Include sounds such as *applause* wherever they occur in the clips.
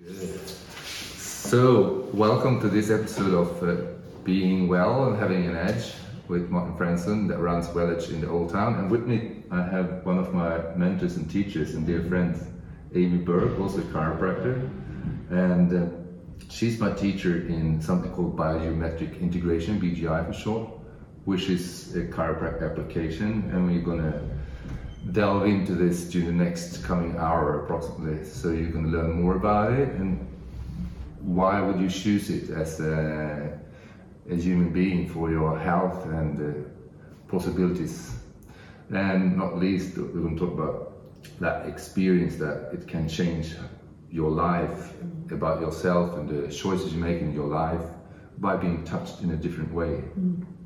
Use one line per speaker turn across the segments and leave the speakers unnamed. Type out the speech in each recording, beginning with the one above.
So, welcome to this episode of uh, Being Well and Having an Edge with Martin Fransson that runs Welledge in the Old Town. And with me, I have one of my mentors and teachers and dear friends, Amy Burke, also a chiropractor. And uh, she's my teacher in something called biogeometric integration, BGI for short, which is a chiropractic application. And we're going to delve into this during the next coming hour approximately. So you can learn more about it and why would you choose it as a, a human being for your health and uh, possibilities. And not least, we're going to talk about that experience that it can change your life, about yourself and the choices you make in your life by being touched in a different way,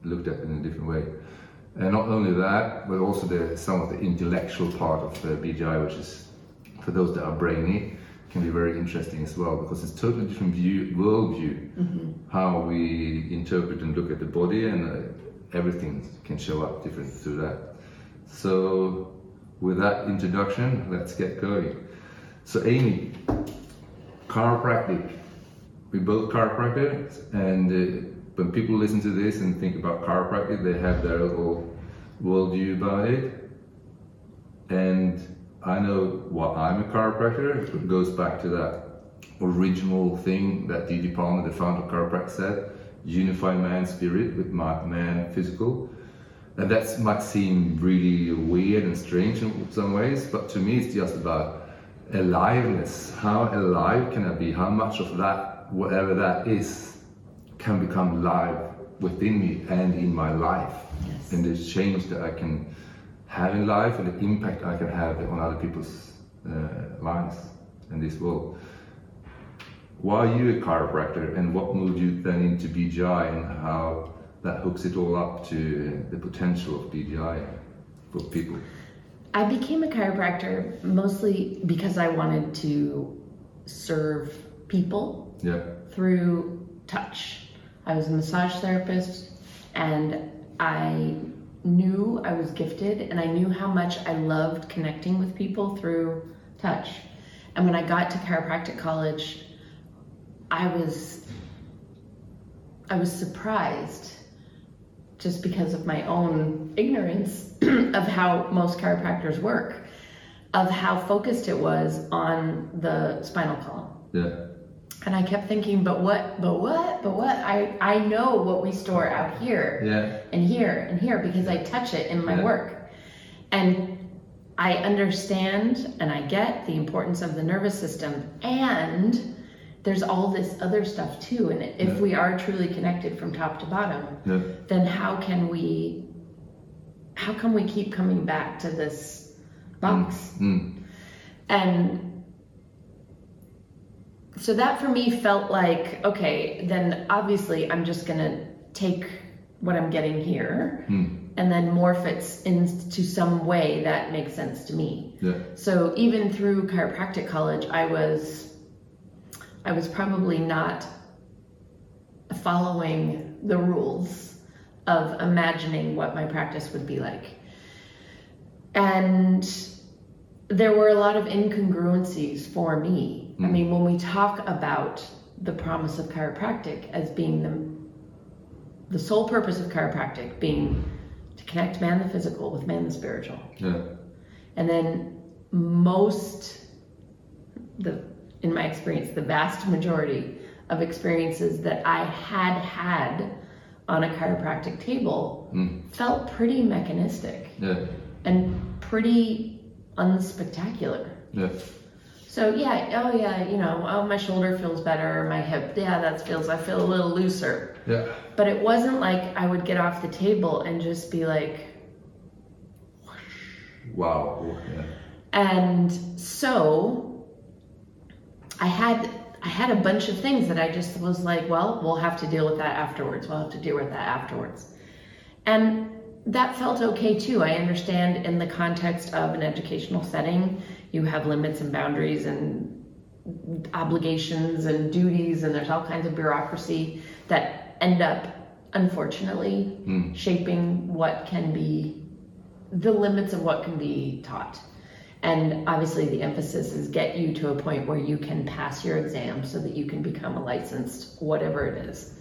looked at in a different way. And not only that, but also the, some of the intellectual part of the BGI, which is for those that are brainy, can be very interesting as well because it's totally different view, worldview, how we interpret and look at the body, and uh, everything can show up different through that. So, with that introduction, let's get going. So, Amy, chiropractic. We both chiropractors, and uh, when people listen to this and think about chiropractic, they have their little worldview about it. And I know why I'm a chiropractor. It goes back to that original thing that D.D. Palmer, the founder of chiropractic, said: unify man's spirit with man physical. And that might seem really weird and strange in some ways, but to me, it's just about aliveness. How alive can I be? How much of that, whatever that is, can become live within me and in my life?
Yes.
And the change that I can have in life and the impact I can have on other people's uh, lives in this world. Why are you a chiropractor and what moved you then into BGI and how that hooks it all up to the potential of BGI for people?
I became a chiropractor mostly because I wanted to serve people
Yeah,
through touch. I was a massage therapist and I knew I was gifted and I knew how much I loved connecting with people through touch. And when I got to chiropractic college, I was I was surprised just because of my own ignorance *clears throat* of how most chiropractors work, of how focused it was on the spinal column.
yeah,
And I kept thinking, but what, but what, but what? I, I know what we store out here
yeah,
and here and here because I touch it in my
Yeah.
work. And I understand and I get the importance of the nervous system. And there's all this other stuff too. And if
Yeah.
we are truly connected from top to bottom, then how can we how can we keep coming back to this box?
mm,
And so that for me felt like, okay, then obviously I'm just gonna take what I'm getting here
mm,
and then morph it into some way that makes sense to me.
yeah,
So even through chiropractic college, I was I was probably not following the rules of imagining what my practice would be like. And there were a lot of incongruencies for me. I
Mm.
mean, when we talk about the promise of chiropractic as being the the sole purpose of chiropractic being to connect man the physical with man the spiritual.
yeah,
And then most the in my experience, the vast majority of experiences that I had had on a chiropractic table
mm,
felt pretty mechanistic
yeah,
and pretty unspectacular.
yeah,
So yeah, oh yeah, you know, oh my shoulder feels better, my hip, yeah, that feels I feel a little looser.
yeah,
But it wasn't like I would get off the table and just be like,
wow, yeah,
And so I had I had a bunch of things that I just was like, well, we'll have to deal with that afterwards. We'll have to deal with that afterwards. And that felt okay too. I understand in the context of an educational setting, you have limits and boundaries and obligations and duties, and there's all kinds of bureaucracy that end up, unfortunately,
mm,
shaping what can be the limits of what can be taught. And obviously, the emphasis is get you to a point where you can pass your exam so that you can become a licensed whatever it is.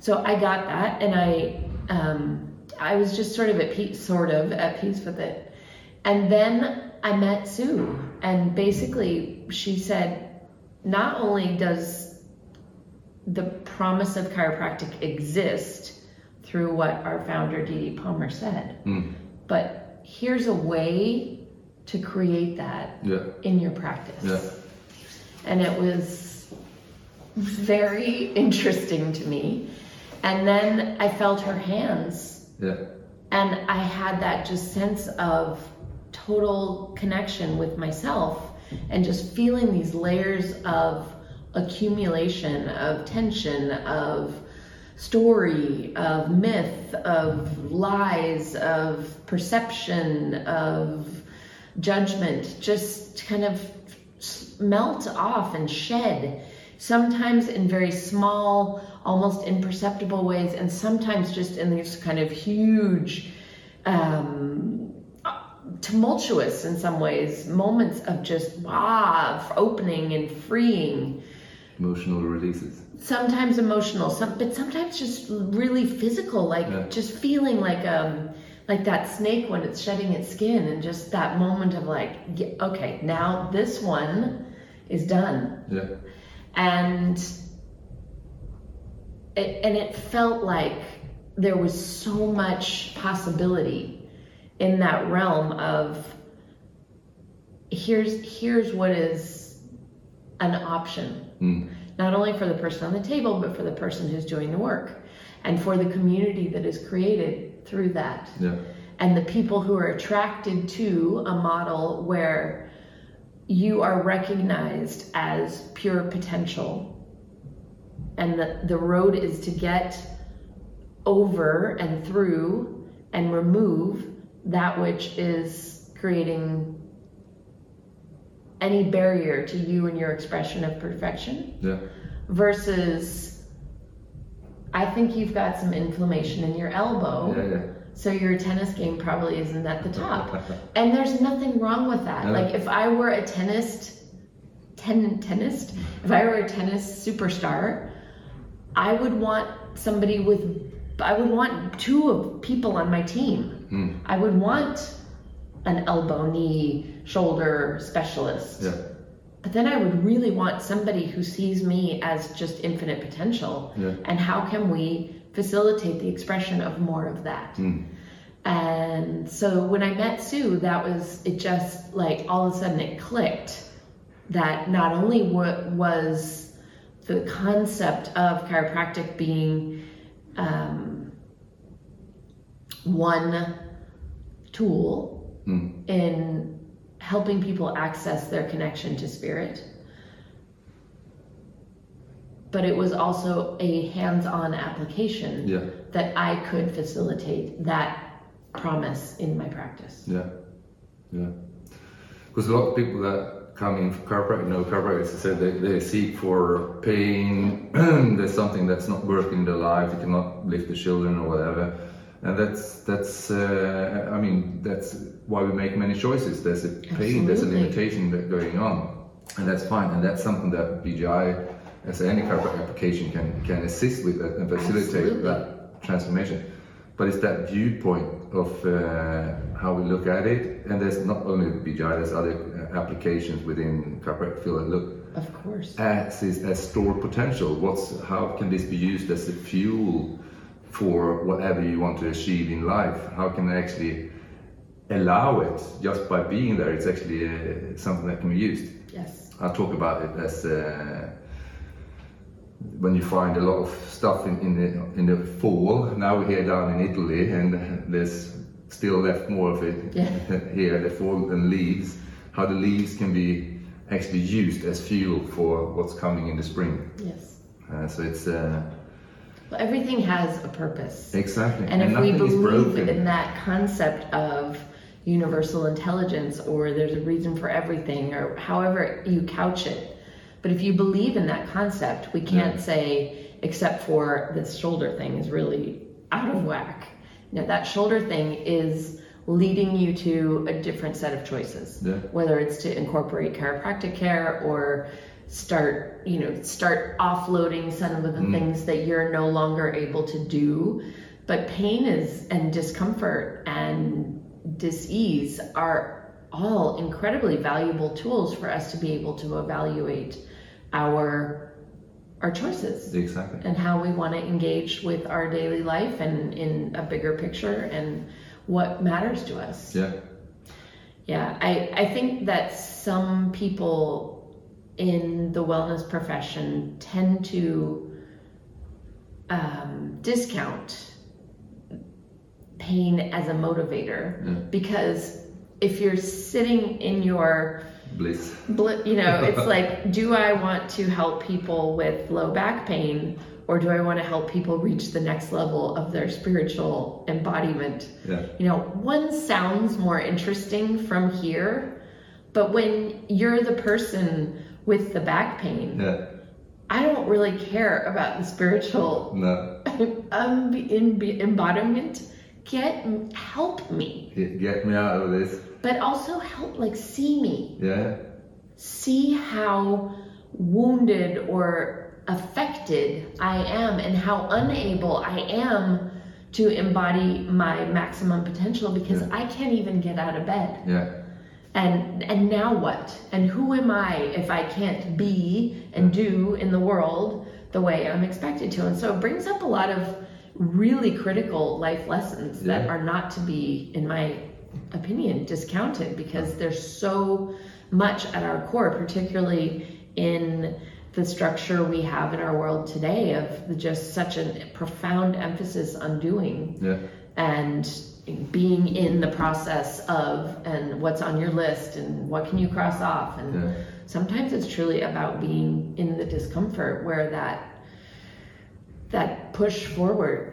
So I got that, and I um, I was just sort of at peace, sort of at peace with it. And then I met Sue, and basically she said, not only does the promise of chiropractic exist through what our founder D.D. Palmer said,
Mm.
but here's a way to create that
Yeah.
in your practice.
Yeah.
And it was very *laughs* interesting to me. And then I felt her hands,
Yeah.
and I had that just sense of total connection with myself and just feeling these layers of accumulation, of tension, of story, of myth, of lies, of perception, of judgment, just kind of melt off and shed. Sometimes in very small, almost imperceptible ways, and sometimes just in these kind of huge, um, tumultuous in some ways moments of just wow, opening and freeing
Emotional releases.
sometimes emotional some but sometimes just really physical like
Yeah.
just feeling like um like that snake when it's shedding its skin and just that moment of like yeah, okay now this one is done
Yeah.
And it, and it felt like there was so much possibility in that realm of here's here's what is an option
Mm.
not only for the person on the table but for the person who's doing the work and for the community that is created through that
Yeah.
and the people who are attracted to a model where you are recognized as pure potential and the, the road is to get over and through and remove that which is creating any barrier to you and your expression of perfection
Yeah.
versus I think you've got some inflammation in your elbow.
Yeah.
So your tennis game probably isn't at the top. *laughs* And there's nothing wrong with that.
No.
Like if I were a tennis ten tennis, if I were a tennis superstar, I would want somebody with I would want two of people on my team.
Mm.
I would want an elbow, knee, shoulder specialist.
Yeah.
But then I would really want somebody who sees me as just infinite potential.
Yeah.
And how can we facilitate the expression of more of that?
Mm.
And so when I met Sue, that was it just like all of a sudden it clicked that not only what was the concept of chiropractic being um, one tool
Mm.
in helping people access their connection to spirit. But it was also a hands on application
Yeah.
that I could facilitate that promise in my practice.
Yeah, yeah. Because a lot of people that come in for chiropractic, you know, chiropractors they said they, they seek for pain. *clears throat* There's something that's not working in their life. They cannot lift the children or whatever. And that's that's. Uh, I mean, that's why we make many choices. There's a pain. There's a limitation that going on, and that's fine. And that's something that BGI, as any chiropractic application, can can assist with that and facilitate
Absolutely.
that transformation. But it's that viewpoint of uh, how we look at it, and there's not only BGI, there's other uh, applications within chiropractic field that look
Of course.
as this as stored potential. What's how can this be used as a fuel for whatever you want to achieve in life? How can I actually allow it just by being there? It's actually uh, something that can be used.
Yes.
I talk about it as uh, when you find a lot of stuff in, in the in the fall. Now we're here down in Italy, and there's still left more of it
Yeah. *laughs*
here. The fall and leaves, how the leaves can be actually used as fuel for what's coming in the spring.
Yes.
Uh, so it's uh,
Well, everything has a purpose.
exactly,
And and if we believe in that concept of universal intelligence or there's a reason for everything or however you couch it, but if you believe in that concept, we can't
Yeah.
say, except for this shoulder thing is really out of whack. Now, that shoulder thing is leading you to a different set of choices.
Yeah.
Whether it's to incorporate chiropractic care or start, you know, start offloading some of the
Mm.
things that you're no longer able to do. But pain is and discomfort and dis-ease are all incredibly valuable tools for us to be able to evaluate our our choices
Exactly.
and how we want to engage with our daily life and in a bigger picture and what matters to us.
Yeah.
Yeah, I, I think that some people in the wellness profession tend to um, discount pain as a motivator
Yeah.
because if you're sitting in your
Bliss.
bl- you know, it's *laughs* like, do I want to help people with low back pain or do I want to help people reach the next level of their spiritual embodiment?
Yeah.
You know, one sounds more interesting from here, but when you're the person with the back pain,
Yeah.
I don't really care about the spiritual
No. *laughs*
um, embodiment. Get help me,
Get get me out of this.
But also help like see me.
Yeah.
see how wounded or affected I am and how unable I am to embody my maximum potential because
Yeah.
I can't even get out of bed.
Yeah.
And and now what? And who am I if I can't be and do in the world the way I'm expected to? And so it brings up a lot of really critical life lessons that are not to be, in my opinion, discounted because there's so much at our core, particularly in the structure we have in our world today of just such a profound emphasis on doing
Yeah.
and being in the process of and what's on your list and what can you cross off and
Yeah.
sometimes it's truly about being in the discomfort where that that push forward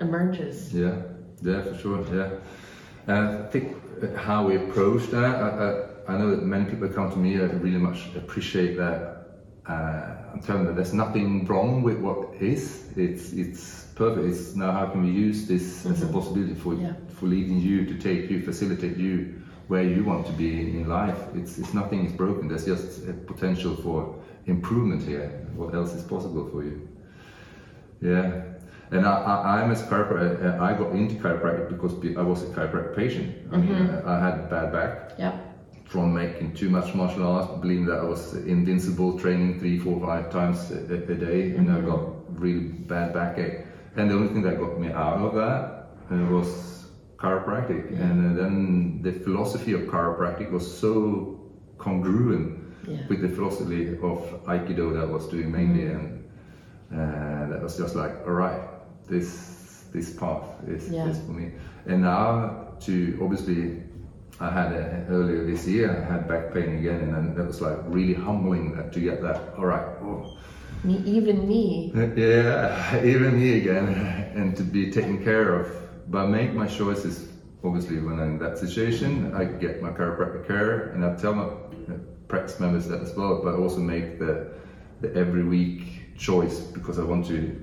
emerges
Yeah, yeah, for sure. Yeah, and I think how we approach that. I, I, I know that many people come to me that really much appreciate that. Uh, I'm telling them there's nothing wrong with what is. It's it's perfect. It's now how can we use this as a possibility for
Yeah.
for leading you to take you, facilitate you where you want to be in life. It's it's nothing is broken. There's just a potential for improvement here. What else is possible for you? Yeah, and I, I, I'm as chiropractor. I got into chiropractic because I was a chiropractic patient. I mean, I, I had bad back
yep
from making too much martial arts, believing that I was invincible, training three, four, five times a, a- day, and I got really bad backache. And the only thing that got me out of that uh, was chiropractic. And uh, then the philosophy of chiropractic was so congruent
Yeah.
with the philosophy of Aikido that I was doing mainly, and uh, that was just like, all right, this this path is,
Yeah.
is for me. And now to obviously, I had a, earlier this year I had back pain again, and then that was like really humbling that to get that. All right, oh,
me even me *laughs*
yeah, *laughs* even me again, *laughs* and to be taken care of. But I make my choices. Obviously, when I'm in that situation, I get my chiropractic care, and I tell my uh, practice members that as well. But I also make the the every week choice because I want to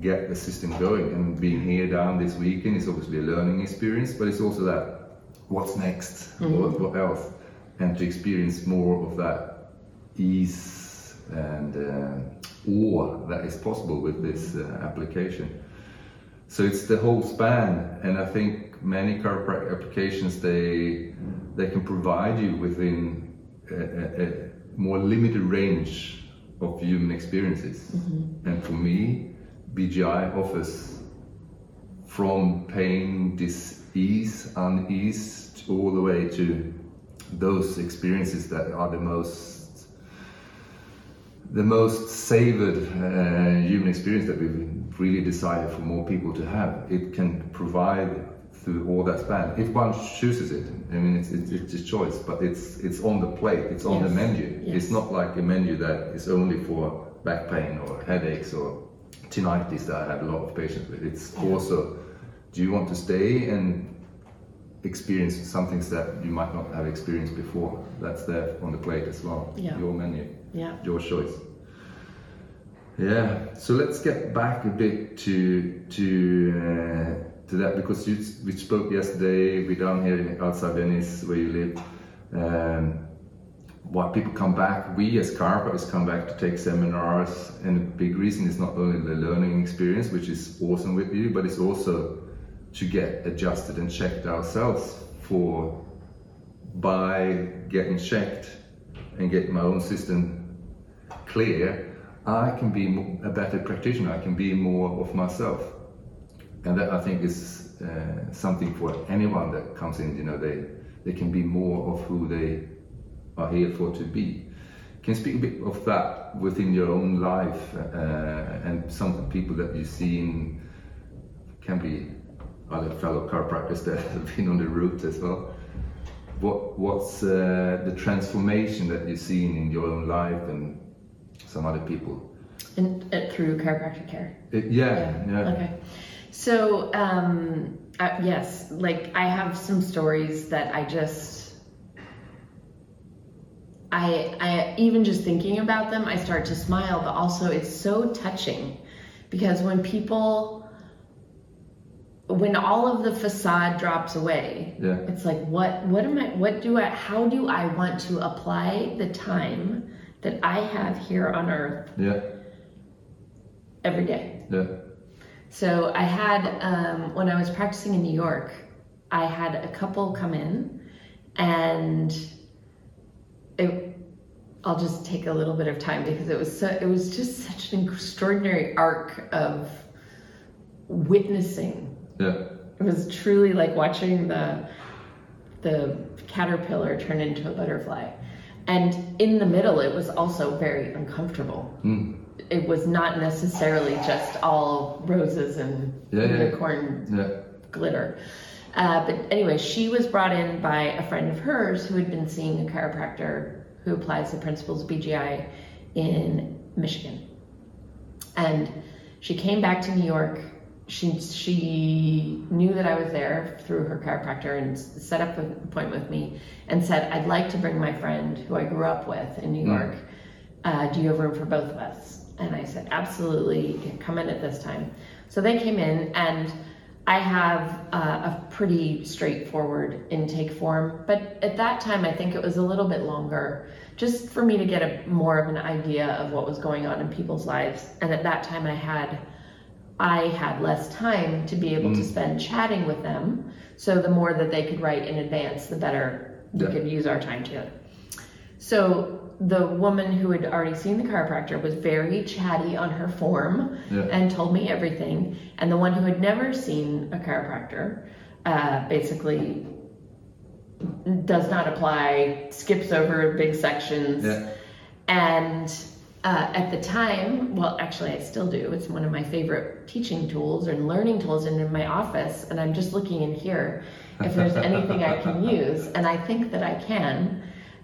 get the system going. And being here down this weekend is obviously a learning experience, but it's also that what's next, what, what else, and to experience more of that ease and uh, awe that is possible with this uh, application. So it's the whole span, and I think many chiropractic applications they they can provide you within a, a, a more limited range of human experiences. And for me, BGI offers from pain, dis-ease, unease, all the way to those experiences that are the most the most savored uh, human experience that we really desire for more people to have. It can provide through all that span. If one chooses it, I mean, it's, it's, it's a choice, but it's it's on the plate, it's on the menu.
Yes.
It's not like a menu that is only for back pain or headaches or tinnitus that I have a lot of patients with. It's also, do you want to stay and experience some things that you might not have experienced before? That's there on the plate as well.
Yeah.
Your menu
yeah
your choice. Yeah, so let's get back a bit to to uh, to that because you, we spoke yesterday. We're down here in, outside Venice, where you live. Um, why people come back, we as chiropractors come back to take seminars, and the big reason is not only the learning experience, which is awesome with you, but it's also to get adjusted and checked ourselves for by getting checked and getting my own system clear, I can be a better practitioner. I can be more of myself, and that I think is uh, something for anyone that comes in. You know, they they can be more of who they are here for to be. Can you speak a bit of that within your own life uh, and some people that you've seen can be other fellow chiropractors that *laughs* have been on the route as well. What what's uh, the transformation that you've seen in your own life and some other people?
And uh, through chiropractic care.
It, yeah, yeah, yeah.
Okay. So um, uh, yes, like I have some stories that I just I, I even just thinking about them, I start to smile, but also it's so touching because when people, when all of the facade drops away,
Yeah.
it's like, what, what am I, what do I, how do I want to apply the time that I have here on earth
yeah,
every day?
yeah,
So I had, um, when I was practicing in New York, I had a couple come in and it, I'll just take a little bit of time because it was so, it was just such an extraordinary arc of witnessing.
yeah,
It was truly like watching the the caterpillar turn into a butterfly. And in the middle it was also very uncomfortable.
mm.
It was not necessarily just all roses and
Yeah,
unicorn
yeah,
glitter. Uh, but anyway, she was brought in by a friend of hers who had been seeing a chiropractor who applies the principles of BGI in Michigan. And she came back to New York. She she knew that I was there through her chiropractor and set up an appointment with me and said, "I'd like to bring my friend who I grew up with in New
Mm.
York. Uh, do you have room for both of us?" And I said, "Absolutely. You can come in at this time." So they came in and I have uh, a pretty straightforward intake form, but at that time I think it was a little bit longer, just for me to get a more of an idea of what was going on in people's lives. And at that time I had I had less time to be able to spend chatting with them. So the more that they could write in advance, the better we could use our time together. So the woman who had already seen the chiropractor was very chatty on her form
Yeah.
and told me everything. And the one who had never seen a chiropractor uh, basically does not apply, skips over big sections.
yeah,
And uh, at the time, well, actually, I still do. It's one of my favorite teaching tools and learning tools, and in my office. And I'm just looking in here if there's anything I can *laughs* use, and I think that I can.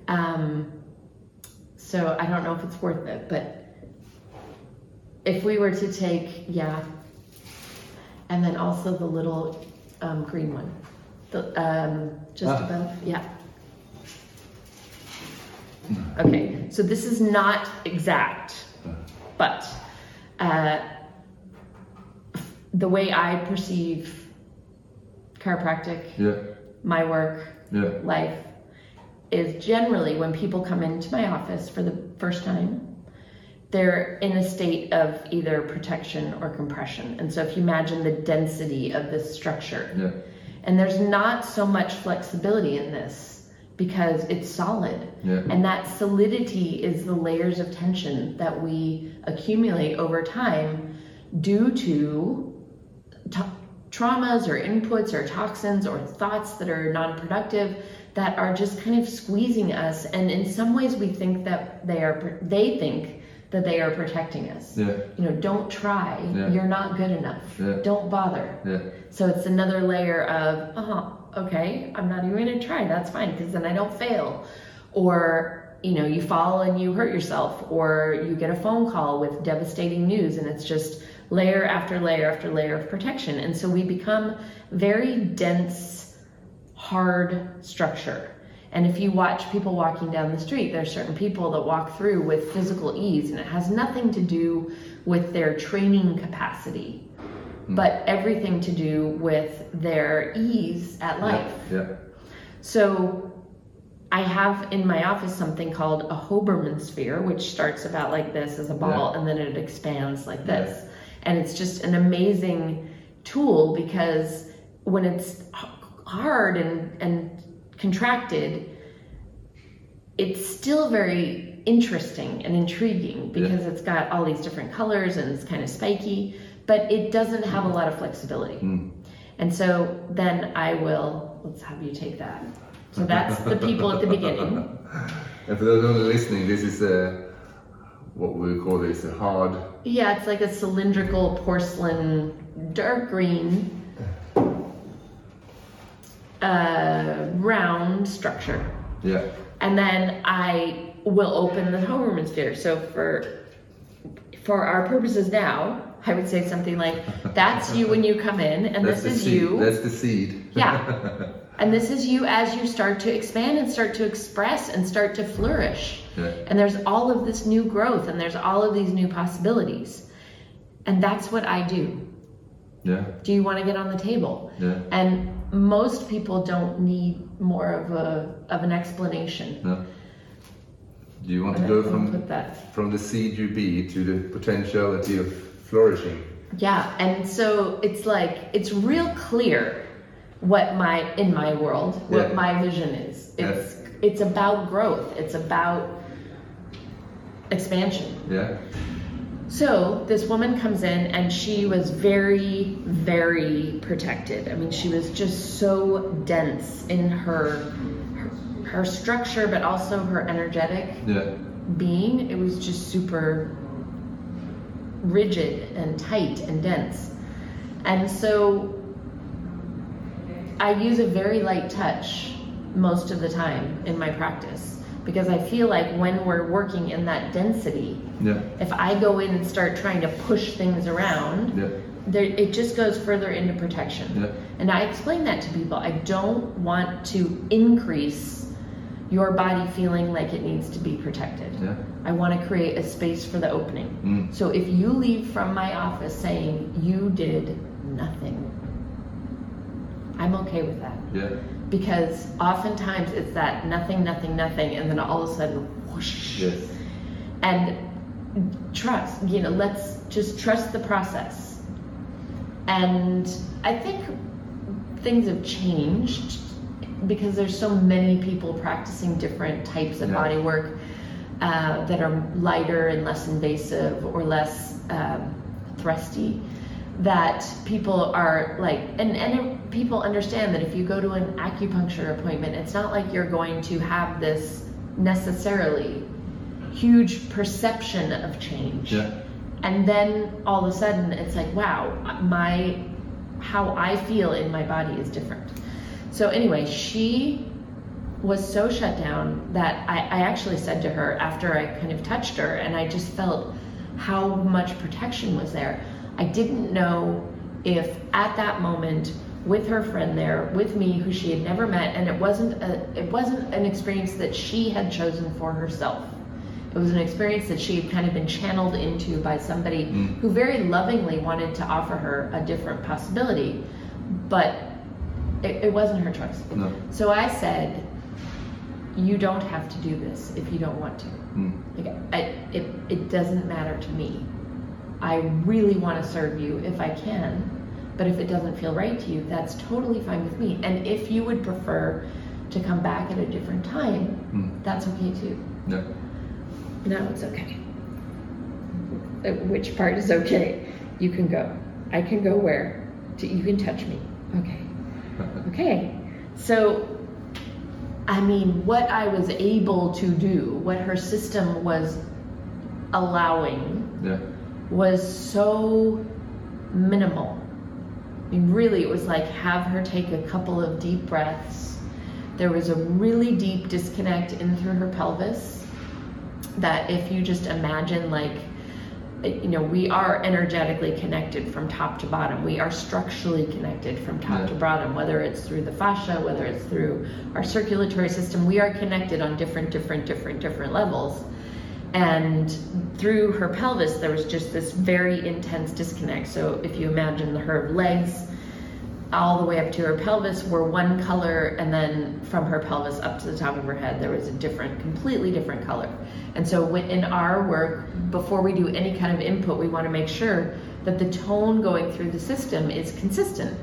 Um, so I don't know if it's worth it, but if we were to take, yeah, and then also the little um, green one, the um, just
Ah.
above, yeah. Okay, so this is not exact, but uh, the way I perceive chiropractic,
yeah,
my work,
yeah,
life, is generally when people come into my office for the first time, they're in a state of either protection or compression. And so if you imagine the density of this structure,
yeah,
and there's not so much flexibility in this because it's solid.
yeah,
And that solidity is the layers of tension that we accumulate over time due to to- traumas or inputs or toxins or thoughts that are non-productive that are just kind of squeezing us and in some ways we think that they are they think that they are protecting us
yeah,
you know don't try
Yeah.
you're not good enough
Yeah.
don't bother
yeah,
so it's another layer of, uh okay, I'm not even gonna try. That's fine because then I don't fail. Or, you know, you fall and you hurt yourself, or you get a phone call with devastating news, and it's just layer after layer after layer of protection. And so we become very dense, hard structure. And if you watch people walking down the street, there's certain people that walk through with physical ease, and it has nothing to do with their training capacity hmm. but everything to do with their ease at life.
Yeah.
So I have in my office something called a Hoberman sphere, which starts about like this as a ball and then it expands like this. And it's just an amazing tool because when it's hard and, and contracted, it's still very interesting and intriguing because it's got all these different colors and it's kind of spiky, but it doesn't have a lot of flexibility.
Mm.
And so then I will, let's have you take that. So that's the people at the beginning. *laughs*
And for those only listening, this is a what we call this a hard.
Yeah, it's like a cylindrical porcelain, dark green, uh, round structure.
Yeah.
And then I will open the Hoberman sphere. So for for our purposes now, I would say something like, "That's you when you come in, and
That's
this is
seed.
you."
That's the seed.
Yeah. *laughs* And this is you as you start to expand and start to express and start to flourish.
Yeah.
And there's all of this new growth and there's all of these new possibilities. And that's what I do.
Yeah.
Do you want to get on the table?
Yeah.
And most people don't need more of a of an explanation.
No. Do you want to go from
that.
from the seed you be to the potentiality of flourishing?
Yeah, and so it's like it's real clear what my in my world what
Yeah.
my vision is. It's it's about growth. It's about expansion.
Yeah.
So this woman comes in and she was very, very protected. I mean, she was just so dense in her her, her structure, but also her energetic
Yeah.
being. It was just super rigid and tight and dense. And so I use a very light touch most of the time in my practice because I feel like when we're working in that density,
Yeah.
if I go in and start trying to push things around,
Yeah.
there, it just goes further into protection.
Yeah.
And I explain that to people. I don't want to increase your body feeling like it needs to be protected.
Yeah.
I want to create a space for the opening.
Mm.
So if you leave from my office saying you did nothing, I'm okay with that. Because oftentimes it's that nothing, nothing, nothing, and then all of a sudden, whoosh.
Yes.
And trust, you know, let's just trust the process. And I think things have changed because there's so many people practicing different types of
Yeah.
body work uh, that are lighter and less invasive or less um, thrusty that people are like and, and people understand that if you go to an acupuncture appointment it's not like you're going to have this necessarily huge perception of change.
Yeah.
and then all of a sudden it's like wow my how i feel in my body is different. So anyway she was so shut down that I, I actually said to her after i kind of touched her and i just felt how much protection was there i didn't know if at that moment with her friend there with me who she had never met and it wasn't a, it wasn't an experience that she had chosen for herself it was an experience that she had kind of been channeled into by somebody
Mm.
who very lovingly wanted to offer her a different possibility, but it, it wasn't her choice.
No.
So I said, You don't have to do this if you don't want to.
Mm.
Like, I, it, it doesn't matter to me. I really want to serve you if I can, but if it doesn't feel right to you, that's totally fine with me. And if you would prefer to come back at a different time,
Mm.
that's okay too.
Yeah.
No, it's okay. Uh, Which part is okay? You can go. I can go where? To, you can touch me. Okay. *laughs* Okay. So, I mean, what I was able to do, what her system was allowing,
Yeah.
Was so minimal. I mean, really, it was like have her take a couple of deep breaths. There was a really deep disconnect in through her pelvis that if you just imagine like you know we are energetically connected from top to bottom we are structurally connected from top
Yeah.
to bottom whether it's through the fascia whether it's through our circulatory system we are connected on different different different different levels And through her pelvis, there was just this very intense disconnect. So if you imagine her legs all the way up to her pelvis were one color, and then from her pelvis up to the top of her head, there was a different, completely different color. And so in our work, before we do any kind of input, we want to make sure that the tone going through the system is consistent.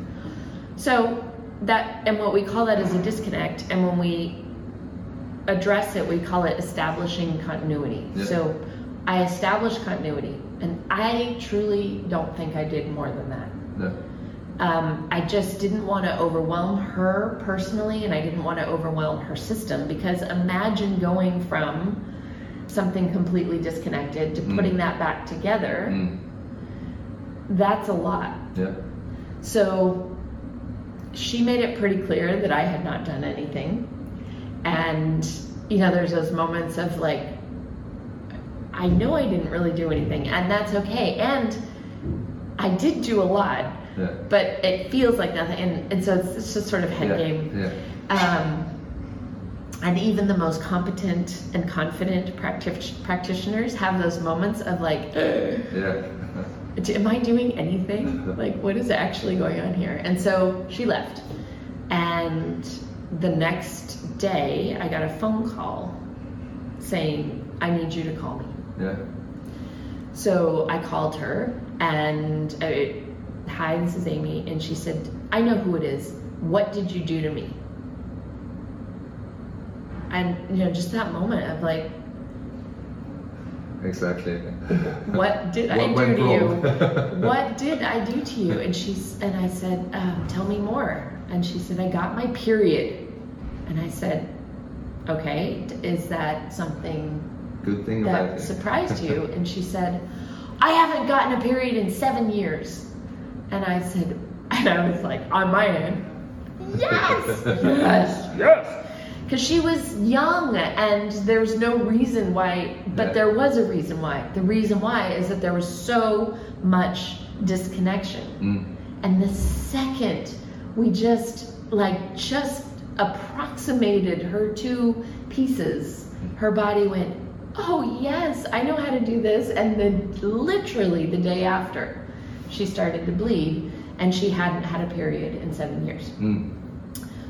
So that, and what we call that is a disconnect. And when we address it, we call it establishing continuity. So I established continuity, and I truly don't think I did more than that. Um, I just didn't want to overwhelm her personally, and I didn't want to overwhelm her system because imagine going from something completely disconnected to
Mm.
putting that back together.
Mm.
That's a lot.
Yeah.
So she made it pretty clear that I had not done anything. And, you know, there's those moments of like, I know I didn't really do anything, and that's okay. And I did do a lot,
Yeah.
but it feels like nothing. And, and so it's, it's just sort of head
yeah.
game.
Yeah.
Um, and even the most competent and confident practi- practitioners have those moments of like, "Ugh,
Yeah. *laughs*
am I doing anything? *laughs* Like, what is actually going on here? And so she left. And the next day, I got a phone call saying, I need you to call me.
Yeah.
So I called her and, uh, hi, this is Amy. And she said, I know who it is. What did you do to me? And, you know, just that moment of like,
Exactly. *laughs*
what did I do to you? *laughs* what did I do to you? And she's and I said, um, tell me more. And she said, I got my period. And I said, okay, is that something
Good thing
that
it.
surprised you? *laughs* And she said, I haven't gotten a period in seven years. And I said, *laughs* and I was like, on my end, yes, *laughs* yes, yes. Because she was young and there's no reason why, but
Yeah.
there was a reason why. The reason why is that there was so much disconnection.
Mm.
And the second we just, like, just approximated her two pieces, her body went, Oh, yes, I know how to do this. And then, literally, the day after, she started to bleed and she hadn't had a period in seven years.
Mm.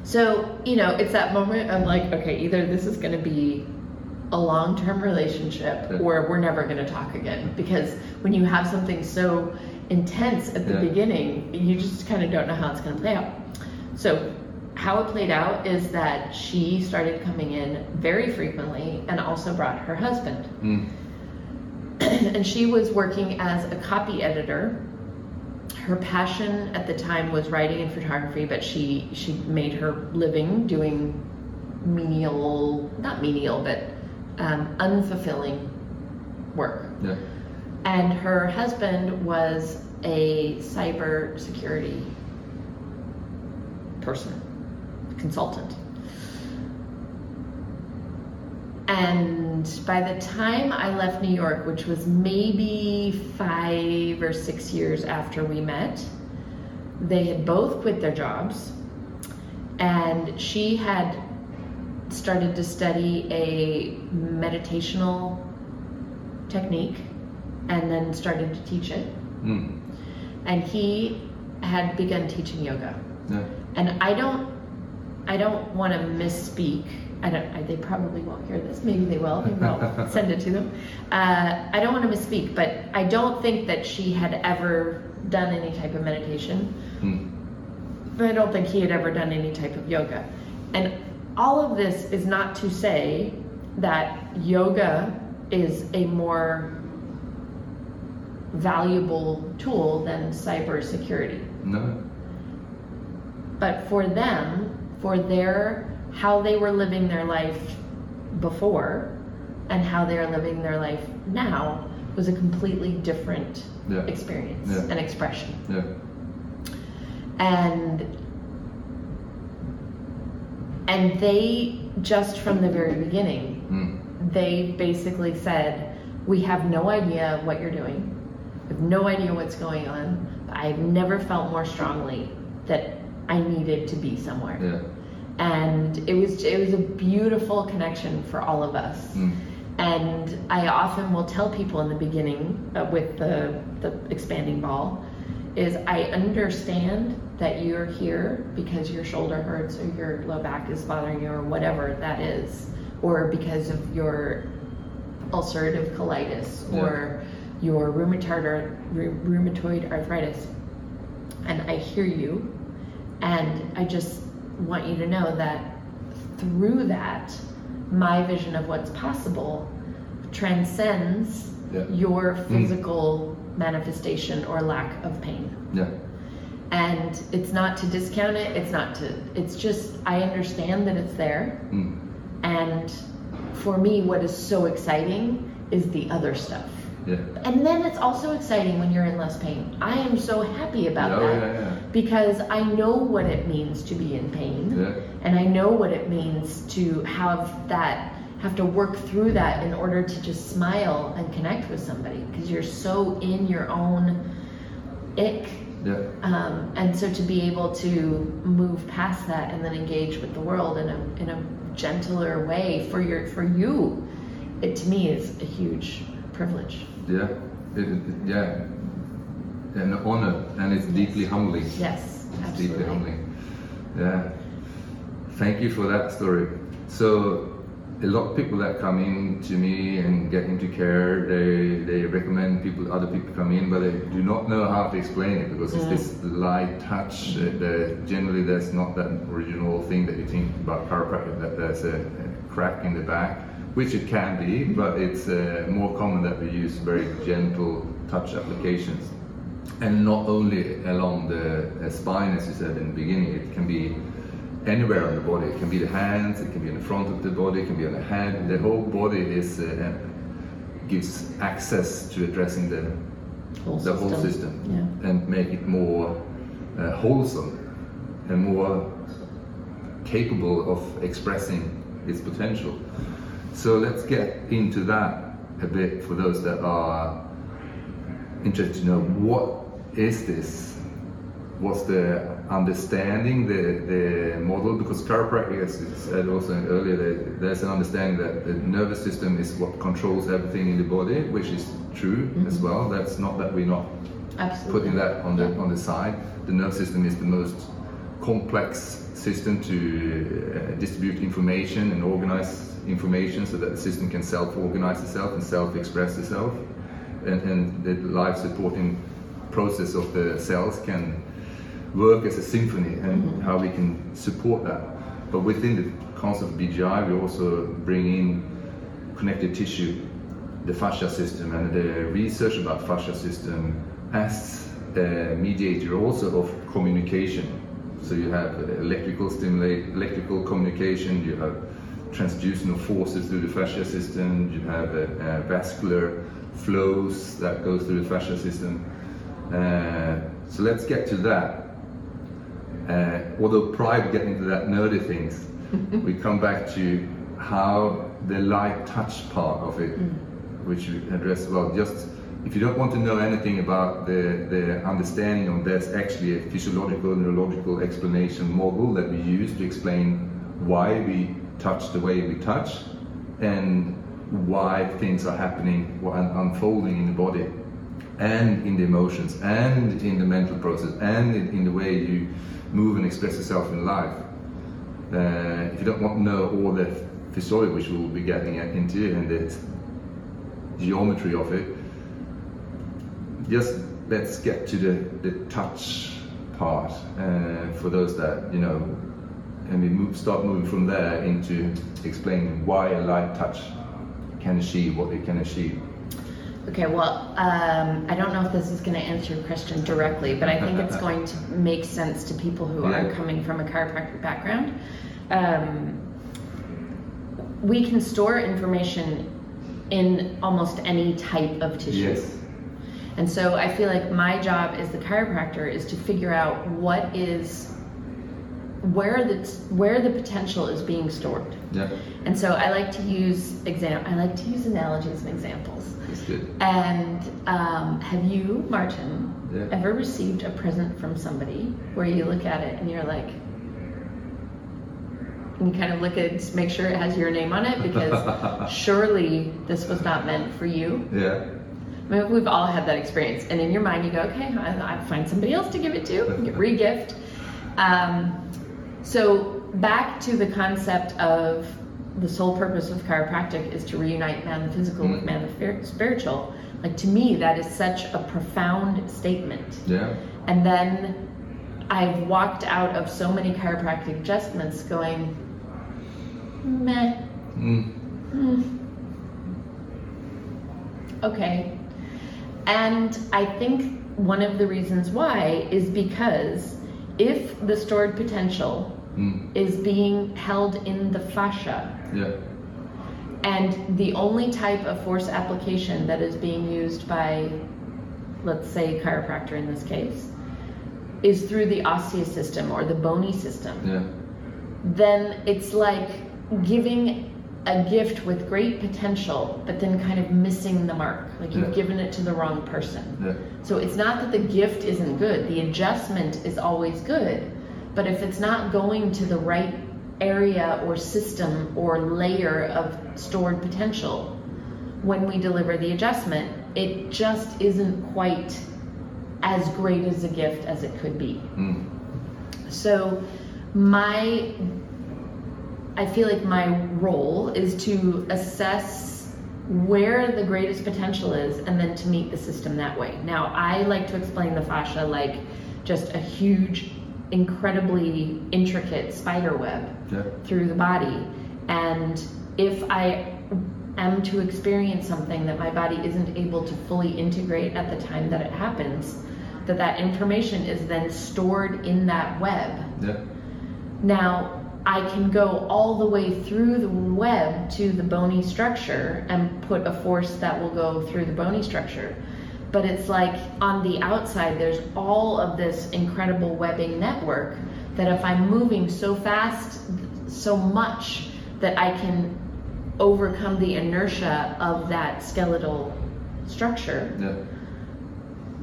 So, you know, it's that moment of like, okay, either this is going to be a long term relationship
Yeah.
or we're never going to talk again. Because when you have something so intense at the
Yeah.
beginning, you just kind of don't know how it's going to play out. So, how it played out is that she started coming in very frequently and also brought her husband.
Mm. *clears throat*
and she was working as a copy editor. Her passion at the time was writing and photography, but she she made her living doing menial, not menial, but um, unfulfilling work.
Yeah.
And her husband was a cyber security person, consultant. And by the time I left New York, which was maybe five or six years after we met, they had both quit their jobs. And she had started to study a meditational technique and then started to teach it.
Mm.
And he had begun teaching yoga.
Yeah.
And I don't, I don't want to misspeak. I don't. I, they probably won't hear this. Maybe they will. Maybe I'll *laughs* send it to them. Uh, I don't want to misspeak, but I don't think that she had ever done any type of meditation.
Mm.
But I don't think he had ever done any type of yoga. And all of this is not to say that yoga is a more valuable tool than cybersecurity.
No.
But for them, for their how they were living their life before and how they are living their life now was a completely different
Yeah.
experience
Yeah.
and expression.
Yeah.
And and they just from the very beginning,
Mm.
they basically said, "We have no idea what you're doing. We have no idea what's going on. But I've never felt more strongly that I needed to be somewhere."
Yeah.
and it was it was a beautiful connection for all of us
Mm.
And I often will tell people in the beginning uh, with the, the expanding ball is I understand that you're here because your shoulder hurts or your low back is bothering you or whatever that is, or because of your ulcerative colitis
Yeah.
or your rheumatoid, rheumatoid arthritis. And I hear you, and I just want you to know that through that, my vision of what's possible transcends
Yeah.
your physical manifestation or lack of pain.
Yeah.
And it's not to discount it, it's not to, it's just, I understand that it's there.
Mm.
And for me, what is so exciting is the other stuff.
Yeah.
And then it's also exciting when you're in less pain. I am so happy about
Oh,
that
yeah, yeah.
because I know what it means to be in pain.
Yeah.
And I know what it means to have that, have to work through that in order to just smile and connect with somebody because you're so in your own ick.
Yeah.
Um, and so to be able to move past that and then engage with the world in a, in a gentler way for your, for you, it to me is a huge privilege.
Yeah. It, it, yeah. An honor, and it's deeply humbling.
Yes,
It's deeply humbling. Yeah. Thank you for that story. So, a lot of people that come in to me and get into care, they, they recommend people, other people come in, but they do not know how to explain it because it's this light touch. Uh, generally, there's not that original thing that you think about chiropractic that there's a, a crack in the back, which it can be, but it's uh, more common that we use very gentle touch applications and not only along the uh, spine as you said in the beginning it can be anywhere on the body it can be the hands it can be in the front of the body it can be on the head the whole body is uh, gives access to addressing the
Whole
the whole
system.
system
Yeah.
and make it more uh, wholesome and more capable of expressing its potential. So let's get into that a bit for those that are interested to know what is this? What's the understanding, the, the model? Because chiropractic, as you said also earlier, there's an understanding that the nervous system is what controls everything in the body, which is true as well. That's not that we're not
Absolutely.
putting that on the on the side. The nervous system is the most complex system to uh, distribute information and organize information so that the system can self-organize itself and self-express itself, and, and the life-supporting process of the cells can work as a symphony, and mm-hmm. how we can support that. But within the concept of BGI, we also bring in connective tissue, the fascia system, and the research about fascia system as a mediator also of communication. So you have electrical stimulate, electrical communication, you have transducinal forces through the fascia system, you have uh, uh, vascular flows that goes through the fascia system. Uh, so let's get to that. Uh, although prior to getting into that nerdy things, *laughs* we come back to how the light touch part of it, which we address well. Just if you don't want to know anything about the, the understanding of there's actually a physiological neurological explanation model that we use to explain why we touch the way we touch and why things are happening unfolding in the body and in the emotions and in the mental process and in, in the way you move and express yourself in life. Uh, if you don't want to know all the physiology, which we'll be getting into, and the geometry of it, just let's get to the, the touch part uh, for those that, you know, and we move, start moving from there into explaining why a light touch can achieve what it can achieve.
Okay, well, um, I don't know if this is going to answer your question directly, but I think it's *laughs* going to make sense to people who
Yeah.
are coming from a chiropractic background. Um, we can store information in almost any type of tissue.
Yes.
And so I feel like my job as the chiropractor is to figure out what is where the where the potential is being stored.
Yeah,
And so I like to use exam I like to use analogies and examples.
that's good.
And um, have you, Martin,
Yeah.
ever received a present from somebody where you look at it and you're like, and you kind of look at make sure it has your name on it because *laughs* surely this was not meant for you.
Yeah.
I mean, we've all had that experience, and in your mind you go, okay, I, I find somebody else to give it to, *laughs* regift. Um, so back to the concept of the sole purpose of chiropractic is to reunite man the physical with man the spiritual. Like to me, that is such a profound statement.
Yeah.
And then I've walked out of so many chiropractic adjustments going, meh.
Mm.
Hmm. Okay. And I think one of the reasons why is because if the stored potential
Mm.
is being held in the fascia,
Yeah.
and the only type of force application that is being used by, let's say, chiropractor in this case, is through the osseous system or the bony system,
Yeah.
then it's like giving a gift with great potential, but then kind of missing the mark. Like you've
Yeah.
given it to the wrong person.
Yeah.
So it's not that the gift isn't good, the adjustment is always good. But if it's not going to the right area or system or layer of stored potential, when we deliver the adjustment, it just isn't quite as great as a gift as it could be.
Mm.
So my I feel like my role is to assess where the greatest potential is and then to meet the system that way. Now, I like to explain the fascia like just a huge, incredibly intricate spider web
Yeah.
through the body. And if I am to experience something that my body isn't able to fully integrate at the time that it happens, that that information is then stored in that web.
Yeah.
Now, I can go all the way through the web to the bony structure and put a force that will go through the bony structure. But it's like on the outside, there's all of this incredible webbing network that if I'm moving so fast, so much, that I can overcome the inertia of that skeletal structure,
Yeah.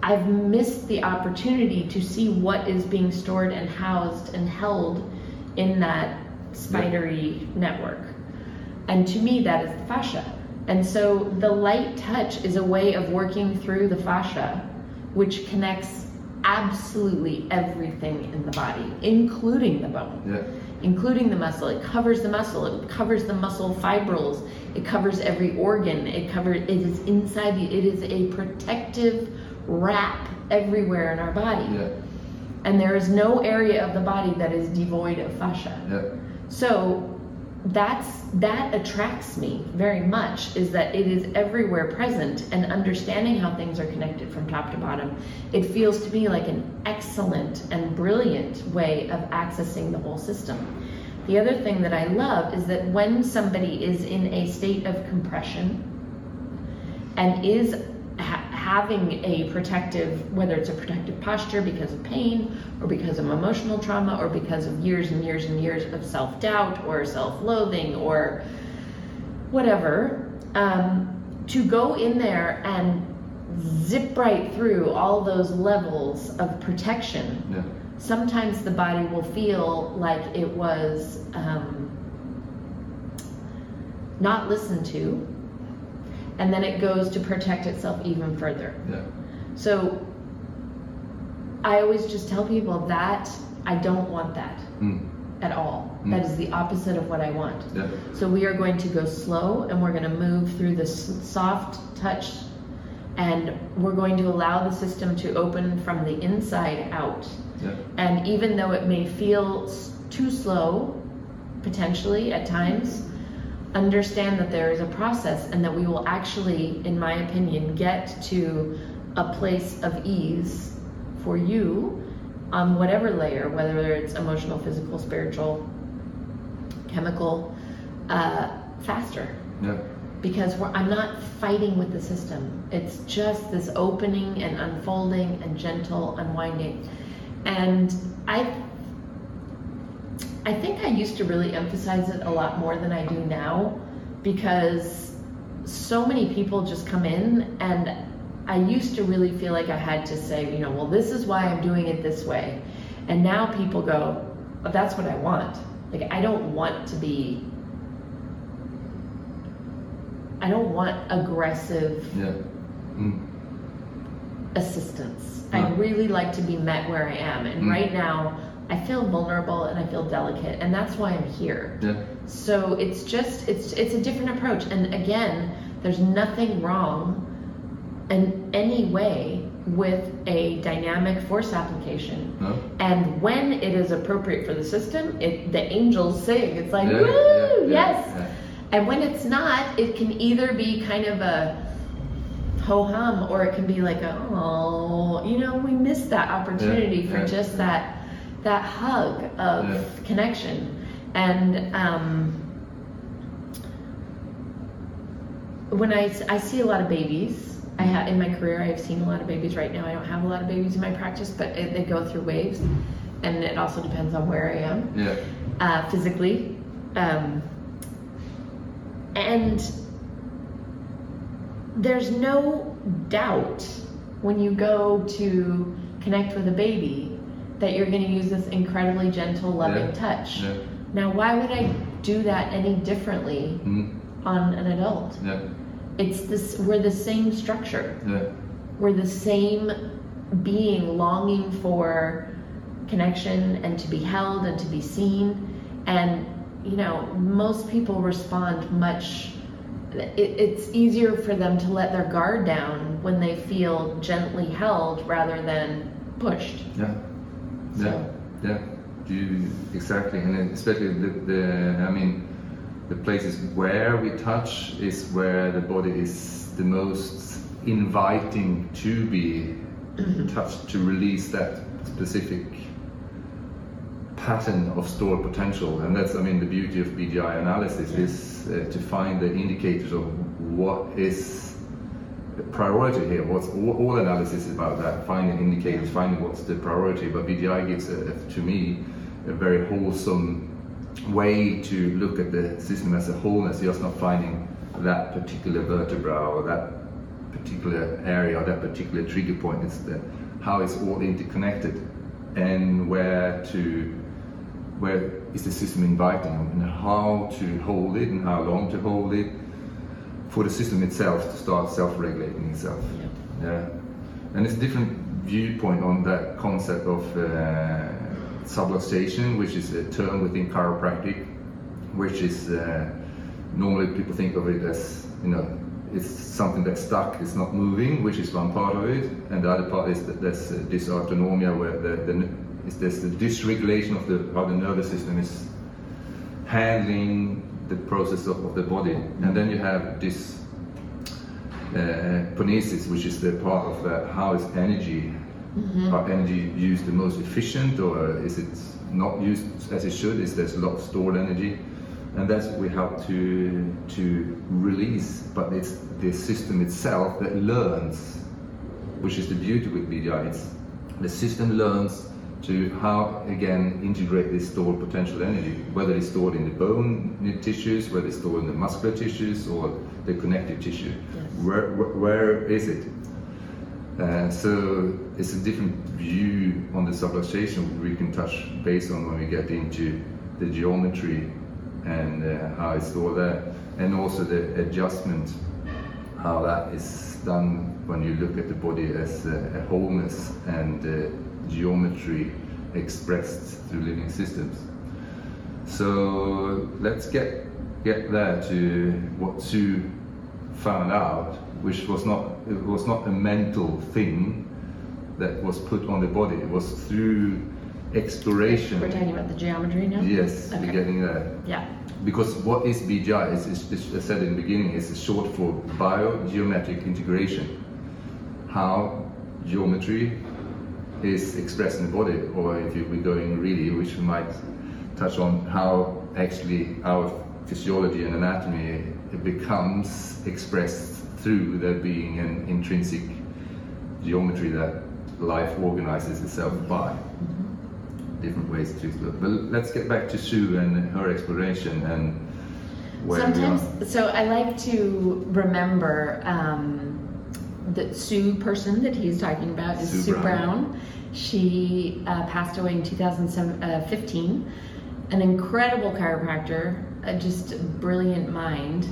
I've missed the opportunity to see what is being stored and housed and held in that spidery network. And to me, that is the fascia. And so the light touch is a way of working through the fascia, which connects absolutely everything in the body, including the bone
Yeah.
including the muscle. It covers the muscle. It covers the muscle fibrils. It covers every organ. It covers. It is inside the. It is a protective wrap everywhere in our body.
Yeah.
And there is no area of the body that is devoid of fascia.
Yeah.
So that's that attracts me very much is that it is everywhere present and understanding how things are connected from top to bottom. It feels to me like an excellent and brilliant way of accessing the whole system. The other thing that i love is that when somebody is in a state of compression and is having a protective, whether it's a protective posture because of pain or because of emotional trauma or because of years and years and years of self doubt or self loathing or whatever, um, to go in there and zip right through all those levels of protection
Yeah.
sometimes the body will feel like it was um, not listened to, and then it goes to protect itself even further.
Yeah.
So I always just tell people that I don't want that
Mm.
at all.
Mm.
That is the opposite of what I want.
Yeah.
So we are going to go slow and we're going to move through the soft touch and we're going to allow the system to open from the inside out.
Yeah.
And even though it may feel too slow, potentially at times, understand that there is a process and that we will actually, in my opinion, get to a place of ease for you on whatever layer, whether it's emotional, physical, spiritual, chemical, uh, faster
Yeah.
because we're, I'm not fighting with the system. It's just this opening and unfolding and gentle unwinding. And I I think I used to really emphasize it a lot more than I do now because so many people just come in and I used to really feel like I had to say, you know, well, this is why I'm doing it this way. And now people go, oh, that's what I want. Like I don't want to be. I don't want aggressive
Yeah. Mm.
assistance.
No.
I really like to be met where I am, and
Mm.
right now I feel vulnerable and I feel delicate, and that's why I'm here.
Yeah.
So it's just it's it's a different approach, and again, there's nothing wrong in any way with a dynamic force application.
No.
And when it is appropriate for the system, it the angels sing. It's like
Yeah,
woo,
yeah,
yes. And when it's not, it can either be kind of a ho hum or it can be like a oh, you know, we missed that opportunity for just that that hug of
Yeah.
connection. And um, when I, I see a lot of babies, I ha- in my career I've seen a lot of babies. Right now I don't have a lot of babies in my practice, but it, they go through waves, and it also depends on where I am
Yeah.
uh, physically. Um, and there's no doubt when you go to connect with a baby that you're going to use this incredibly gentle, loving
Yeah.
touch.
Yeah.
Now, why would I do that any differently
Mm.
on an adult?
Yeah.
It's this. We're the same structure.
Yeah.
We're the same being longing for connection and to be held and to be seen. And, you know, most people respond much, it, it's easier for them to let their guard down when they feel gently held rather than pushed.
Yeah. Yeah. Yeah. You exactly, and especially the, the I mean, the places where we touch is where the body is the most inviting to be touched to release that specific pattern of stored potential and that's i mean the beauty of bgi analysis is uh, to find the indicators of what is priority here. What's all, all analysis is about that finding indicators finding what's the priority. But bgi gives a, to me a very wholesome way to look at the system as a wholeness just not finding that particular vertebra or that particular area or that particular trigger point. It's the how it's all interconnected and where to where is the system inviting and how to hold it and how long to hold it for the system itself to start self-regulating itself. Yeah. And it's a different viewpoint on that concept of uh, subluxation which is a term within chiropractic which is uh, normally people think of it as you know it's something that's stuck it's not moving which is one part of it. And the other part is that there's dysautonomia where the, the is there's the dysregulation of the how the nervous system is handling the process of, of the body. And then you have this uh, ponesis which is the part of uh, how is energy are energy used the most efficient or is it not used as it should? Is there's a lot of stored energy? And that's what we help to to release. But it's the system itself that learns which is the beauty with BGI it's the system learns to how again integrate this stored potential energy whether it's stored in the bone tissues whether it's stored in the muscular tissues or the connective tissue
Yes.
where, where where is it uh, so it's a different view on the subluxation we can touch based on when we get into the geometry and uh, how it's all there, and also the adjustment, how that is done when you look at the body as a, a wholeness and uh, geometry expressed through living systems. So let's get get there to what Sue found out, which was not it was not a mental thing that was put on the body. It was through exploration.
We're talking about the geometry now?
Yes,
Okay.
we're getting there.
Yeah.
Because what is BGI? Is, is, is, as I said in the beginning, is short for biogeometric integration. How geometry is expressed in the body, or if you, we're going really, which we might touch on how actually our physiology and anatomy it becomes expressed through there being an intrinsic geometry that life organizes itself by different ways to explore. But let's get back to Sue and her exploration and where we are.
Sometimes, so I like to remember um, the Sue person that he's talking about is
Sue
Sue,
Brown.
Brown. She uh, passed away in 2015, an incredible chiropractor, a just brilliant mind,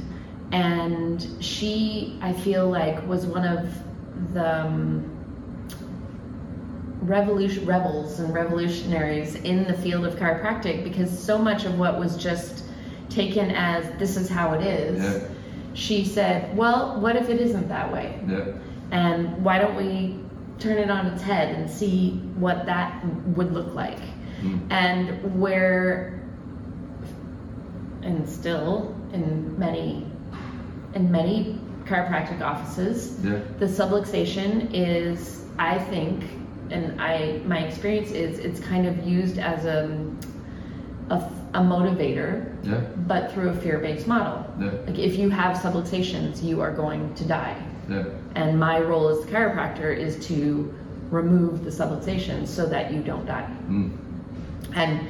and she, I feel like, was one of the um, revolution rebels and revolutionaries in the field of chiropractic because so much of what was just taken as this is how it is.
Yeah.
She said, "Well, what if it isn't that way?"
Yeah.
And why don't we turn it on its head and see what that would look like?
Mm.
And where, and still in many, in many chiropractic offices,
Yeah.
the subluxation is, I think, and I my experience is it's kind of used as a a, a motivator,
Yeah.
but through a fear-based model.
Yeah.
Like if you have subluxations, you are going to die.
Yeah.
And my role as the chiropractor is to remove the subluxations so that you don't die.
Mm.
And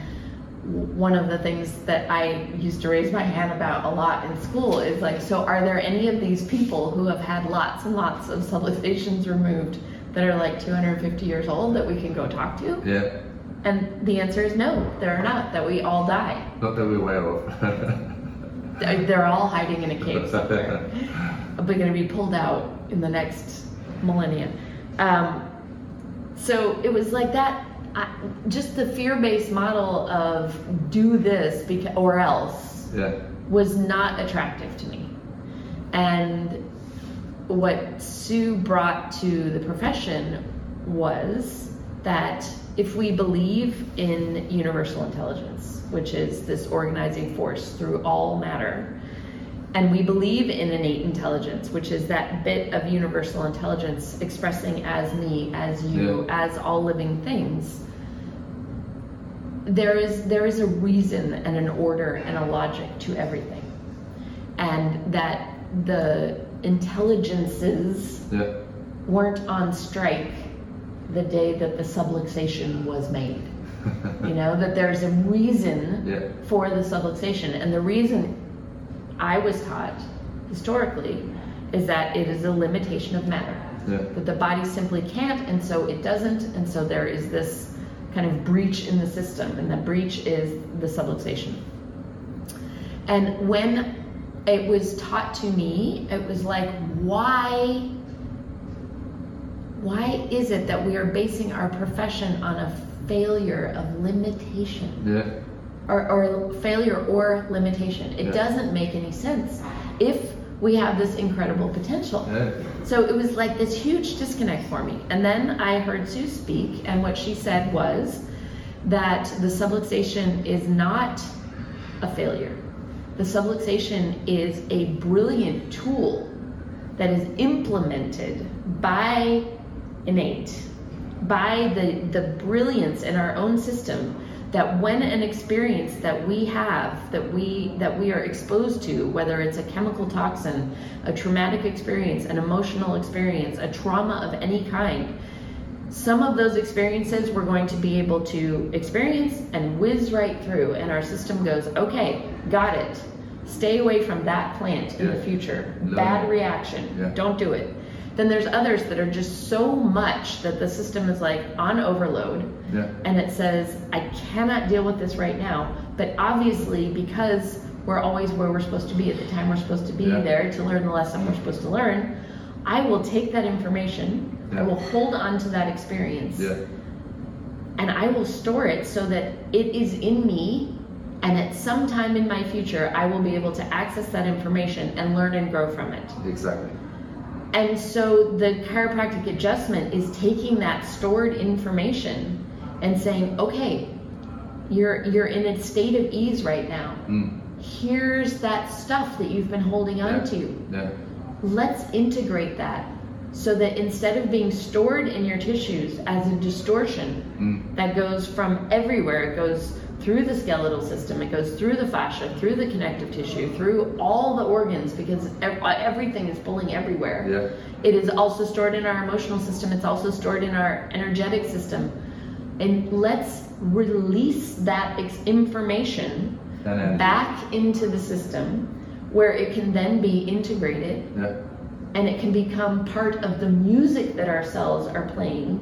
one of the things that I used to raise my hand about a lot in school is like, so are there any of these people who have had lots and lots of subluxations removed that are like 250 years old that we can go talk to?
Yeah.
And the answer is no, there are not, that we all die.
Not that we're aware of.
They're all hiding in a cave somewhere. They're going to be pulled out in the next millennia. Um, so it was like that, I, just the fear-based model of do this beca- or else
yeah.
was not attractive to me. And what Sue brought to the profession was that if we believe in universal intelligence, which is this organizing force through all matter, and we believe in innate intelligence, which is that bit of universal intelligence expressing as me, as you, as all living things. There is there is a reason and an order and a logic to everything, and that the intelligences
Yeah.
weren't on strike the day that the subluxation was made. *laughs* You know that there's a reason
Yeah.
for the subluxation, and the reason I was taught historically is that it is a limitation of matter.
Yeah.
That the body simply can't, and so it doesn't, and so there is this kind of breach in the system, and the breach is the subluxation. And when it was taught to me, it was like, why? Why is it that we are basing our profession on a failure of limitation?
Yeah.
or, or failure or limitation. It
Yeah.
doesn't make any sense if we have this incredible potential.
Yeah.
So it was like this huge disconnect for me. And then I heard Sue speak, and what she said was that the subluxation is not a failure. The subluxation is a brilliant tool that is implemented by innate, by the, the brilliance in our own system that when an experience that we have that we that we are exposed to whether it's a chemical toxin a traumatic experience an emotional experience a trauma of any kind some of those experiences we're going to be able to experience and whiz right through and our system goes okay got it. Stay away from that plant in the future.
Learn
bad reaction.
Yeah.
don't do it then there's others that are just so much that the system is like on overload
Yeah.
and it says, I cannot deal with this right now. But obviously, because we're always where we're supposed to be at the time we're supposed to be
Yeah.
there to learn the lesson we're supposed to learn, I will take that information, I will hold on to that experience,
Yeah.
and I will store it so that it is in me. And at some time in my future, I will be able to access that information and learn and grow from it.
Exactly.
And so the chiropractic adjustment is taking that stored information and saying, okay, you're you're in a state of ease right now.
Mm.
Here's that stuff that you've been holding on
Yeah.
to.
Yeah.
Let's integrate that so that instead of being stored in your tissues as a distortion
Mm.
that goes from everywhere, it goes through the skeletal system, it goes through the fascia, through the connective tissue, through all the organs because uh, everything is pulling everywhere.
Yeah.
It is also stored in our emotional system. It's also stored in our energetic system. And let's release that information back into the system where it can then be integrated
Yeah.
and it can become part of the music that our cells are playing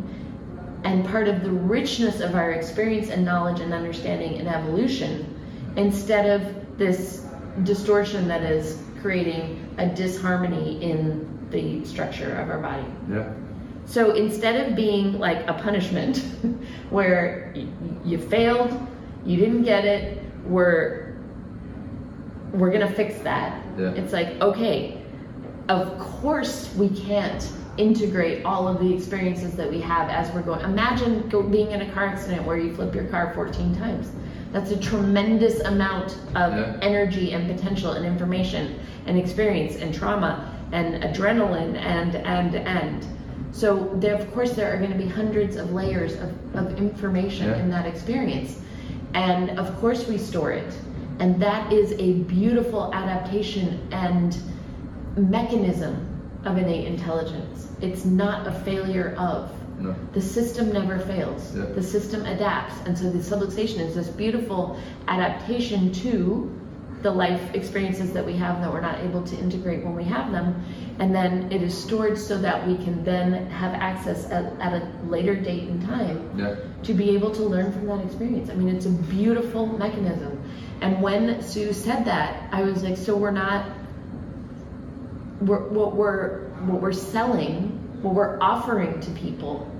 and part of the richness of our experience and knowledge and understanding and evolution instead of this distortion that is creating a disharmony in the structure of our body.
Yeah.
So instead of being like a punishment *laughs* where you failed, you didn't get it, we're we're going to fix that.
Yeah.
It's like, okay, of course we can't integrate all of the experiences that we have as we're going. Imagine go, being in a car accident where you flip your car 14 times. That's a tremendous amount of
Yeah.
energy and potential and information and experience and trauma and adrenaline and and and. So there, of course, there are going to be hundreds of layers of, of information
Yeah.
in that experience, and of course we store it, and that is a beautiful adaptation and mechanism of innate intelligence. It's not a failure of.
No.
The system never fails.
Yeah.
The system adapts. And so the subluxation is this beautiful adaptation to the life experiences that we have that we're not able to integrate when we have them. And then it is stored so that we can then have access at, at a later date and time
Yeah.
to be able to learn from that experience. I mean, it's a beautiful mechanism. And when Sue said that, I was like, so we're not we're, what we're what we're selling, what we're offering to people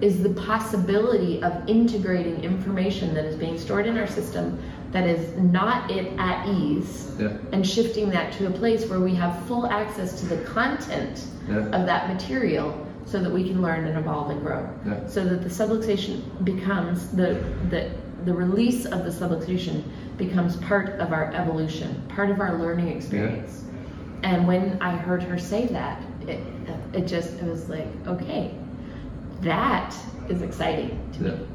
is the possibility of integrating information that is being stored in our system that is not it at ease
Yeah.
and shifting that to a place where we have full access to the content
Yeah.
of that material so that we can learn and evolve and grow.
Yeah.
So that the subluxation becomes the the the release of the subluxation becomes part of our evolution, part of our learning experience. And when I heard her say that, it it just it was like, okay, that is exciting to
Yeah.
me.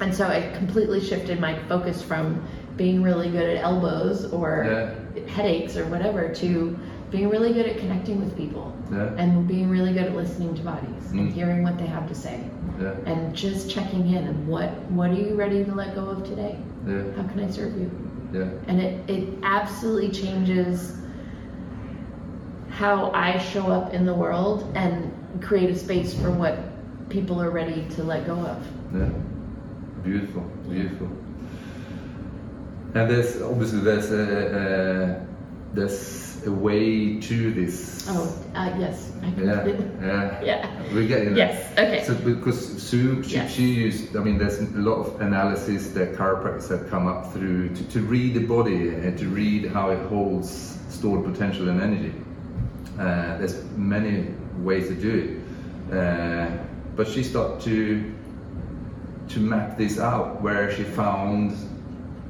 And so it completely shifted my focus from being really good at elbows or
Yeah.
headaches or whatever to being really good at connecting with people
Yeah.
and being really good at listening to bodies and
Mm.
hearing what they have to say
Yeah.
and just checking in and what what are you ready to let go of today?
Yeah.
How can I serve you?
Yeah.
And it, it absolutely changes how I show up in the world and create a space for what people are ready to let go of.
Yeah. Beautiful. Beautiful. And there's obviously there's a, a there's a way to this.
Oh, uh, yes. I
Yeah. Yeah. *laughs*
Yeah.
We're getting there.
Yes. Okay.
So because Sue, she,
Yes.
she used, I mean, there's a lot of analysis that chiropractors have come up through to, to read the body and to read how it holds stored potential and energy. Uh, there's many ways to do it, uh, but she started to to map this out where she found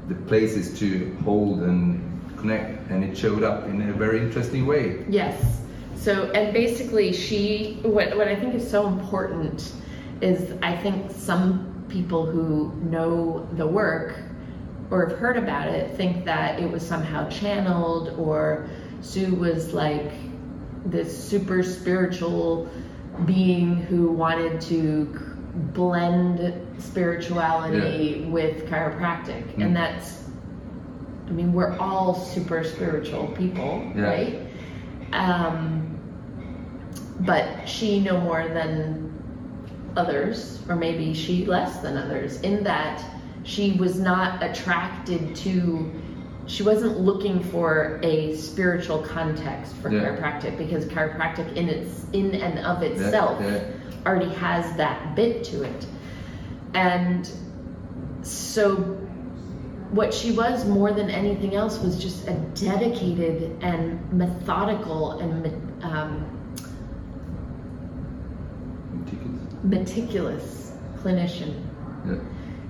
the places to hold and connect, and it showed up in a very interesting way.
Yes. So, and basically, she, what, what I think is so important is I think some people who know the work or have heard about it think that it was somehow channeled or Sue was like this super spiritual being who wanted to blend spirituality with chiropractic.
Mm.
And that's I mean, we're all super spiritual people,
Yeah.
right? Um, but she no more than others, or maybe she less than others, in that she was not attracted to, she wasn't looking for a spiritual context for
Yeah.
chiropractic because chiropractic in its in and of itself already has that bit to it. And so what she was more than anything else was just a dedicated and methodical and um,
Tickets.
meticulous clinician.
Yeah.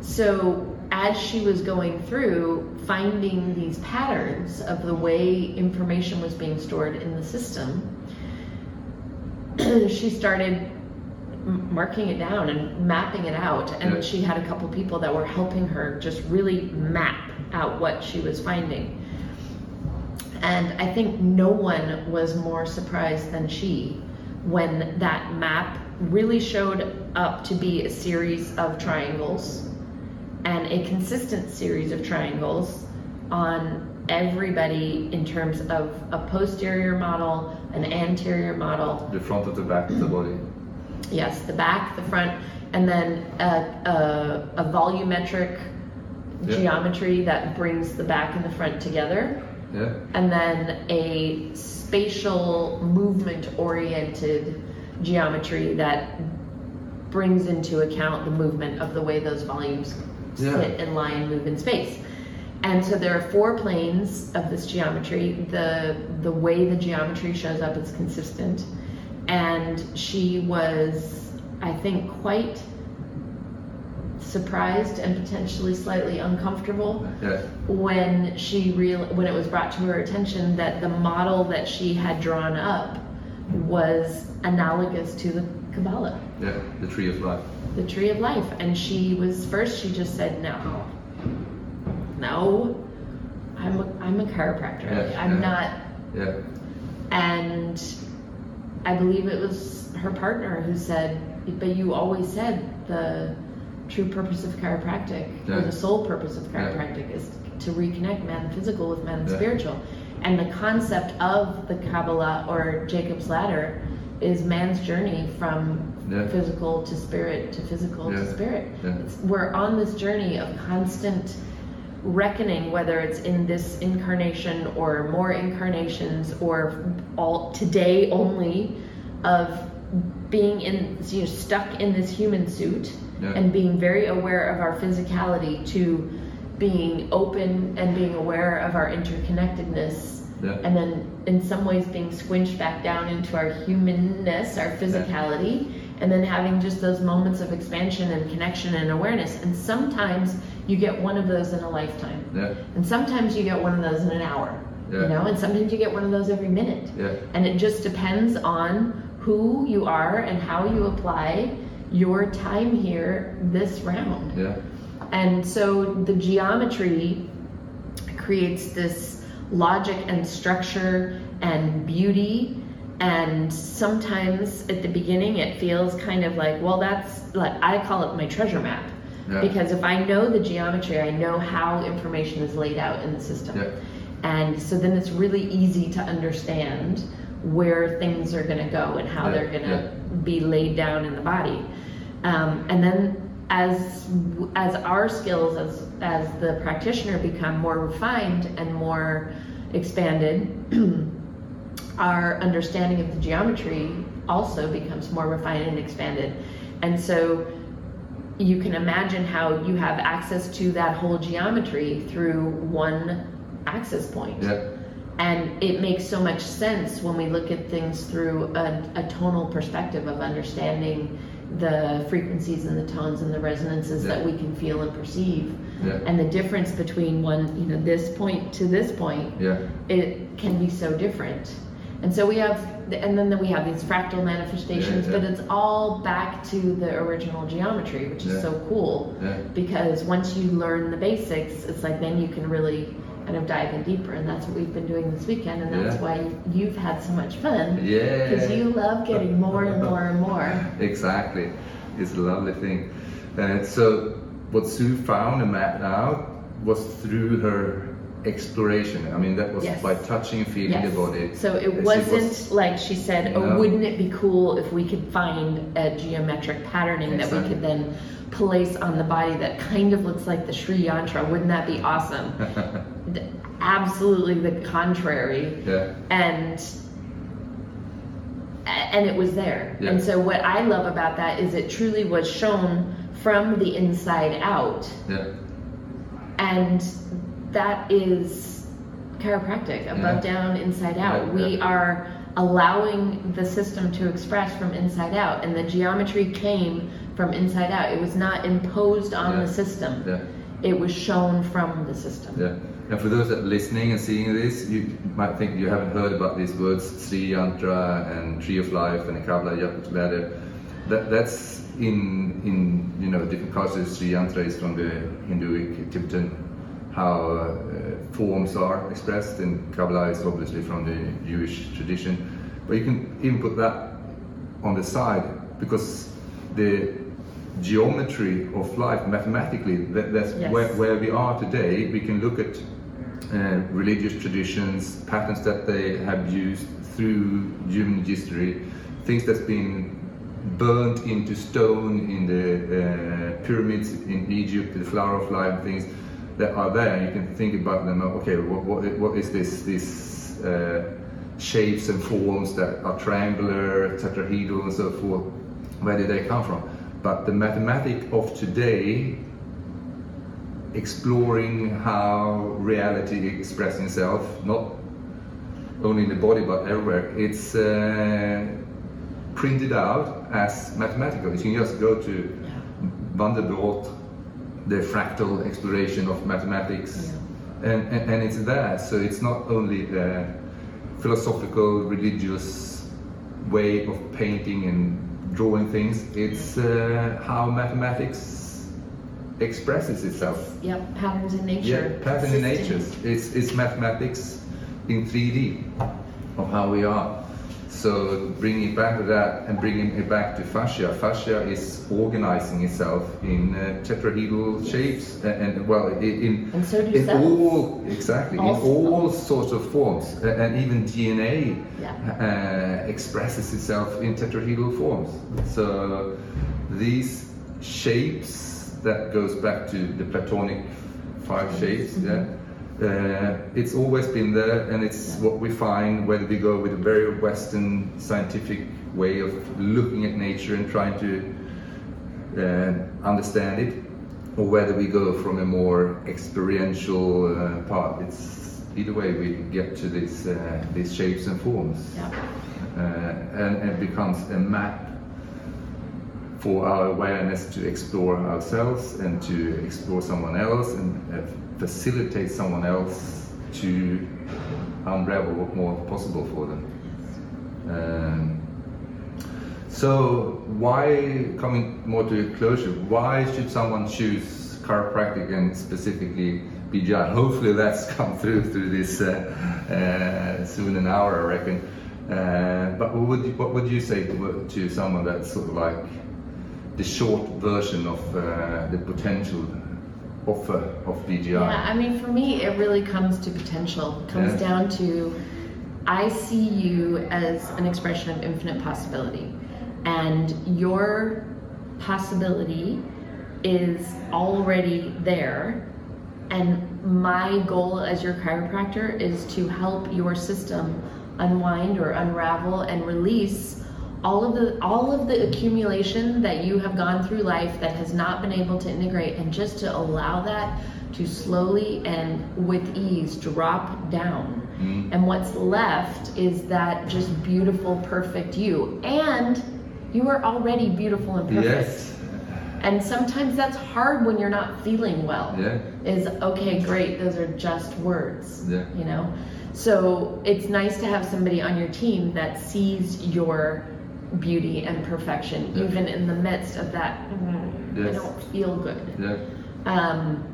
So as she was going through finding these patterns of the way information was being stored in the system, *clears throat* she started marking it down and mapping it out. And
Yeah.
she had a couple people that were helping her just really map out what she was finding. And I think no one was more surprised than she when that map really showed up to be a series of triangles and a consistent series of triangles on everybody in terms of a posterior model, an anterior model,
The front of the back of the body.
yes, the back, the front, and then a, a, a volumetric
Yeah.
geometry that brings the back and the front together,
Yeah.
and then a spatial movement oriented geometry that brings into account the movement of the way those volumes
Yeah.
sit and lie and move in space. And so there are four planes of this geometry. The the way the geometry shows up is consistent. And she was, I think, quite surprised and potentially slightly uncomfortable
Yeah.
when she real when it was brought to her attention that the model that she had drawn up was analogous to the Kabbalah,
Yeah. The tree of life.
the tree of life. And she was first she just said no. No. I'm a, I'm a chiropractor.
Yeah,
I'm
yeah.
not
Yeah.
and I believe it was her partner who said, "But you always said the true purpose of chiropractic, or the sole purpose of
Yeah.
chiropractic, is to reconnect man physical with man
Yeah.
spiritual." And the concept of the Kabbalah or Jacob's ladder is man's journey from
Yeah.
physical to spirit to physical
Yeah.
to spirit.
Yeah.
It's, we're on this journey of constant reckoning whether it's in this incarnation or more incarnations or all today only of being in you know stuck in this human suit and being very aware of our physicality to being open and being aware of our interconnectedness
Yeah.
and then in some ways being squinched back down into our humanness our physicality and then having just those moments of expansion and connection and awareness and sometimes you get one of those in a lifetime
Yeah.
and sometimes you get one of those in an hour
Yeah.
you know and sometimes you get one of those every minute
Yeah.
and it just depends on who you are and how you apply your time here this round
Yeah.
and so the geometry creates this logic and structure and beauty. And sometimes at the beginning, it feels kind of like, well, that's like, I call it my treasure map.
Yeah.
Because if I know the geometry, I know how information is laid out in the system.
Yeah.
And so then it's really easy to understand where things are going to go and how
Yeah,
they're going to be laid down in the body. Um, and then as as our skills as as the practitioner become more refined and more expanded, *clears throat* our understanding of the geometry also becomes more refined and expanded. And so you can imagine how you have access to that whole geometry through one access point.
Yeah.
And it makes so much sense when we look at things through a, a tonal perspective of understanding the frequencies and the tones and the resonances that we can feel and perceive.
Yeah.
And the difference between one, you know, this point to this point,
Yeah.
it can be so different. And so we have, and then we have these fractal manifestations,
Yeah, yeah.
but it's all back to the original geometry, which is
Yeah.
so cool
Yeah.
because once you learn the basics, it's like then you can really kind of dive in deeper, and that's what we've been doing this weekend, and that's
Yeah.
why you've had so much fun.
Yeah.
Because you love getting more and more and more. *laughs*
Exactly. It's a lovely thing. Uh, so, what Sue found and mapped out was through her exploration. I mean, that was
Yes.
by touching feeling
Yes.
the body.
So it wasn't
was-
like she said, "Oh,
No.
wouldn't it be cool if we could find a geometric patterning that we could then place on the body that kind of looks like the Sri Yantra? Wouldn't that be awesome?" *laughs* Absolutely the contrary.
yeah.
and and it was there.
Yeah.
And so what I love about that is it truly was shown from the inside out.
Yeah.
And that is chiropractic, above
Yeah.
down, inside out.
Yeah,
we are allowing the system to express from inside out and the geometry came from inside out. It was not imposed on
Yeah.
the system.
Yeah.
It was shown from the system.
Yeah. And for those that are listening and seeing this, you might think you haven't heard about these words, Sri Yantra and Tree of Life and Kabbalah Ladder. That, that's in, in you know different cultures. Sri Yantra is from the Hinduic, Tibetan, how uh, forms are expressed, and Kabbalah is obviously from the Jewish tradition. But you can even put that on the side because the geometry of life mathematically that, that's
Yes.
where, where we are today we can look at uh, religious traditions patterns that they have used through human history things that's been burnt into stone in the uh, pyramids in egypt the flower of life things that are there. You can think about them. Okay, what, what, what is this? This uh, shapes and forms that are triangular, tetrahedral, and so forth. Where did they come from? But the mathematics of today, exploring how reality expresses itself, not only in the body but everywhere, it's uh, printed out as mathematical. You can just go to Vanderbilt, the fractal exploration of mathematics,
Yeah.
and, and, and it's there. So it's not only the philosophical, religious way of painting and drawing things, it's uh, how mathematics expresses itself.
Yeah, patterns in nature.
Yeah, pattern in nature. It's, it's mathematics in 3D of how we are. So bringing it back to that and bringing it back to fascia. Fascia is organizing itself in uh, tetrahedral shapes and, and well, in
And so
in all exactly
All
in all sorts of forms, A- and even DNA
Yeah.
uh, expresses itself in tetrahedral forms. So these shapes that goes back to the Platonic five shapes. Yeah, uh, it's always been there, and it's what we find whether we go with a very Western scientific way of looking at nature and trying to uh, understand it, or whether we go from a more experiential uh, part. It's either way we get to these uh, these shapes and forms
Yeah.
uh, and it becomes a map for our awareness to explore ourselves and to explore someone else and uh, facilitate someone else to unravel what more possible for them. Um, so why, coming more to a closure, why should someone choose chiropractic and specifically BGI? Hopefully that's *laughs* come through through this uh, uh, soon an hour, I reckon. Uh, but what would, you, what would you say to, to someone that's sort of like the short version of uh, the potential offer of BGI?
Yeah, I mean, for me, it really comes to potential. It comes
Yeah.
down to I see you as an expression of infinite possibility, and your possibility is already there. And my goal as your chiropractor is to help your system unwind or unravel and release all of the all of the accumulation that you have gone through life that has not been able to integrate and just to allow that to slowly and with ease drop down.
Mm.
And what's left is that just beautiful perfect you. And you are already beautiful and perfect.
Yes.
And sometimes that's hard when you're not feeling well.
Yeah.
Is okay, great, those are just words.
Yeah.
You know? So it's nice to have somebody on your team that sees your beauty and perfection,
Yeah.
even in the midst of that, "Mm, I don't feel good.
Yeah.
Um,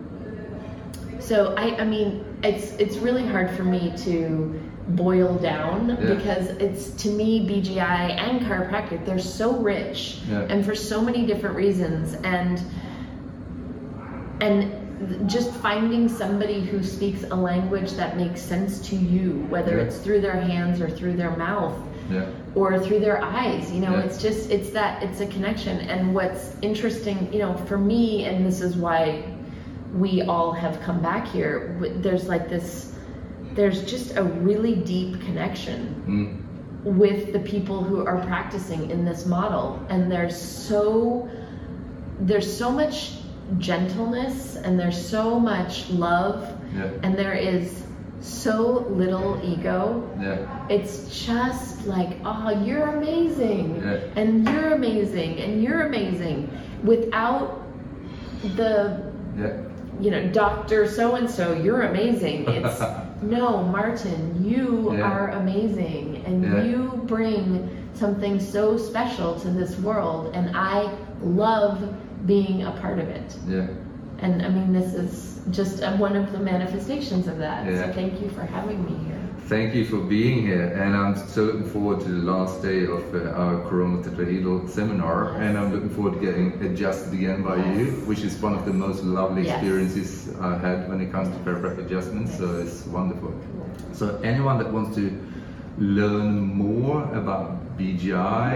so I, I mean, it's it's really hard for me to boil down
Yeah.
because it's to me BGI and chiropractic they're so rich
Yeah.
and for so many different reasons and and just finding somebody who speaks a language that makes sense to you whether
Yeah.
it's through their hands or through their mouth
Yeah.
or through their eyes you know
Yeah.
it's just it's that it's a connection and what's interesting you know for me and this is why we all have come back here there's like this there's just a really deep connection
Mm.
with the people who are practicing in this model and there's so there's so much gentleness and there's so much love
Yeah.
and there is so little ego
Yeah.
it's just like, oh, you're amazing,
Yeah.
and you're amazing, and you're amazing, without the,
Yeah.
you know, Doctor So and So, you're amazing. *laughs* It's no, Martin, you
Yeah.
are amazing, and
Yeah.
you bring something so special to this world, and I love being a part of it.
Yeah.
And I mean, this is just one of the manifestations of that.
Yeah.
So thank you for having me here.
Thank you for being here, and I'm so looking forward to the last day of uh, our Corona Tetrahedral seminar,
Yes.
and I'm looking forward to getting adjusted again by you, which is one of the most lovely
Yes.
experiences I've had when it comes to chiropractic adjustments. So it's wonderful. So anyone that wants to learn more about BGI,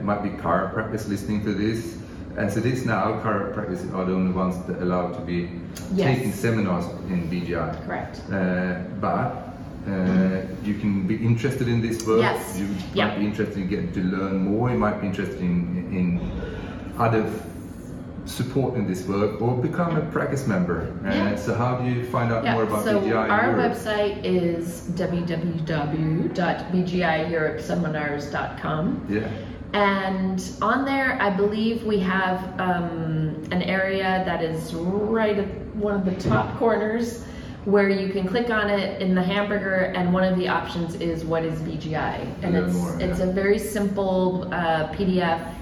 uh, might be chiropractors listening to this. As it is now, chiropractors are the only ones that allowed to be
Yes.
taking seminars in BGI.
Correct.
Uh, but uh, you can be interested in this work.
Yes.
You might be interested in getting to learn more. You might be interested in, in other support in this work or become a practice member. Uh,
Yeah.
So how do you find out more
Yeah,
about
so
BGI
our
Europe?
website is www.bgieuropeseminars.com.
Yeah.
And on there, I believe we have um, an area that is right at one of the top corners where you can click on it in the hamburger, and one of the options is what is BGI, and it's
more,
it's
yeah.
a very simple uh, PDF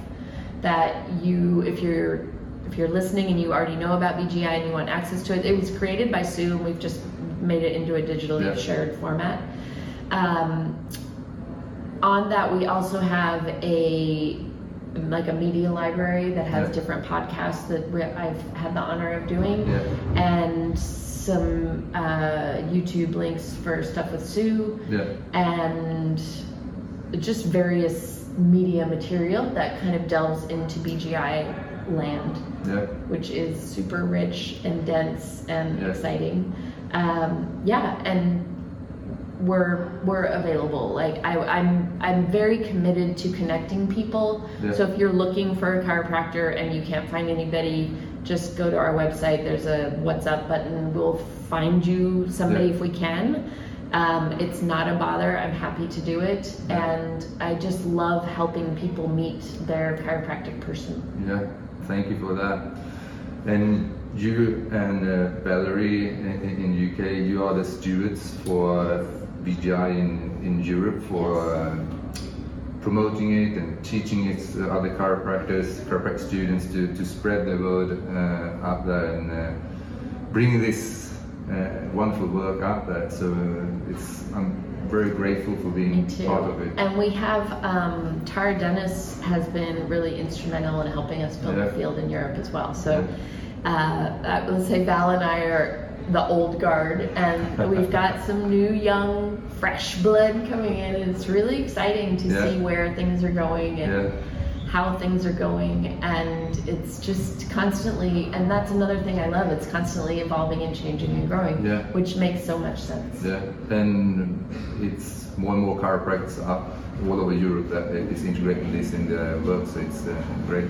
that you, if you're if you're listening and you already know about BGI and you want access to it, it was created by Sue, and we've just made it into a digitally
Yeah.
shared format. Um, on that we also have a like a media library that has
Yeah.
different podcasts that we, I've had the honor of doing
Yeah.
and some uh, YouTube links for stuff with Sue
Yeah.
and just various media material that kind of delves into BGI land which is super rich and dense and exciting. Um, yeah, and we're we're available. Like I, I'm I'm very committed to connecting people.
Yeah.
So if you're looking for a chiropractor and you can't find anybody, just go to our website. There's a WhatsApp button. We'll find you somebody
Yeah.
if we can. Um, it's not a bother. I'm happy to do it,
Yeah.
and I just love helping people meet their chiropractic person.
Yeah, thank you for that. And you and uh, Valerie in, in UK, you are the stewards for BGI in, in Europe for uh, promoting it and teaching it to other chiropractors, chiropractic students to, to spread the word uh, out there and uh, bring this uh, wonderful work out there. So uh, it's I'm very grateful for being part of it.
And we have um, Tara Dennis has been really instrumental in helping us build
Yeah.
the field in Europe as well. So uh, I would say Val and I are the old guard, and we've got *laughs* some new, young, fresh blood coming in, and it's really exciting to
Yeah.
see where things are going and
Yeah.
how things are going, and it's just constantly. And that's another thing I love. It's constantly evolving and changing and growing,
Yeah.
which makes so much sense.
Yeah, and it's more and more chiropractors up all over Europe that is integrating this in their work, so it's uh, great.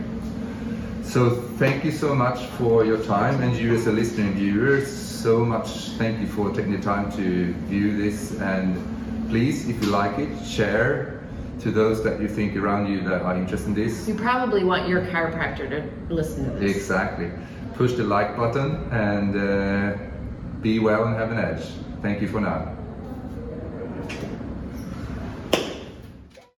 So thank you so much for your time, and you as a listener and viewer, so much thank you for taking the time to view this, and please, if you like it, share to those that you think around you that are interested in this.
You probably want your chiropractor to listen to this.
Exactly. Push the like button and uh, be well and have an edge. Thank you for now.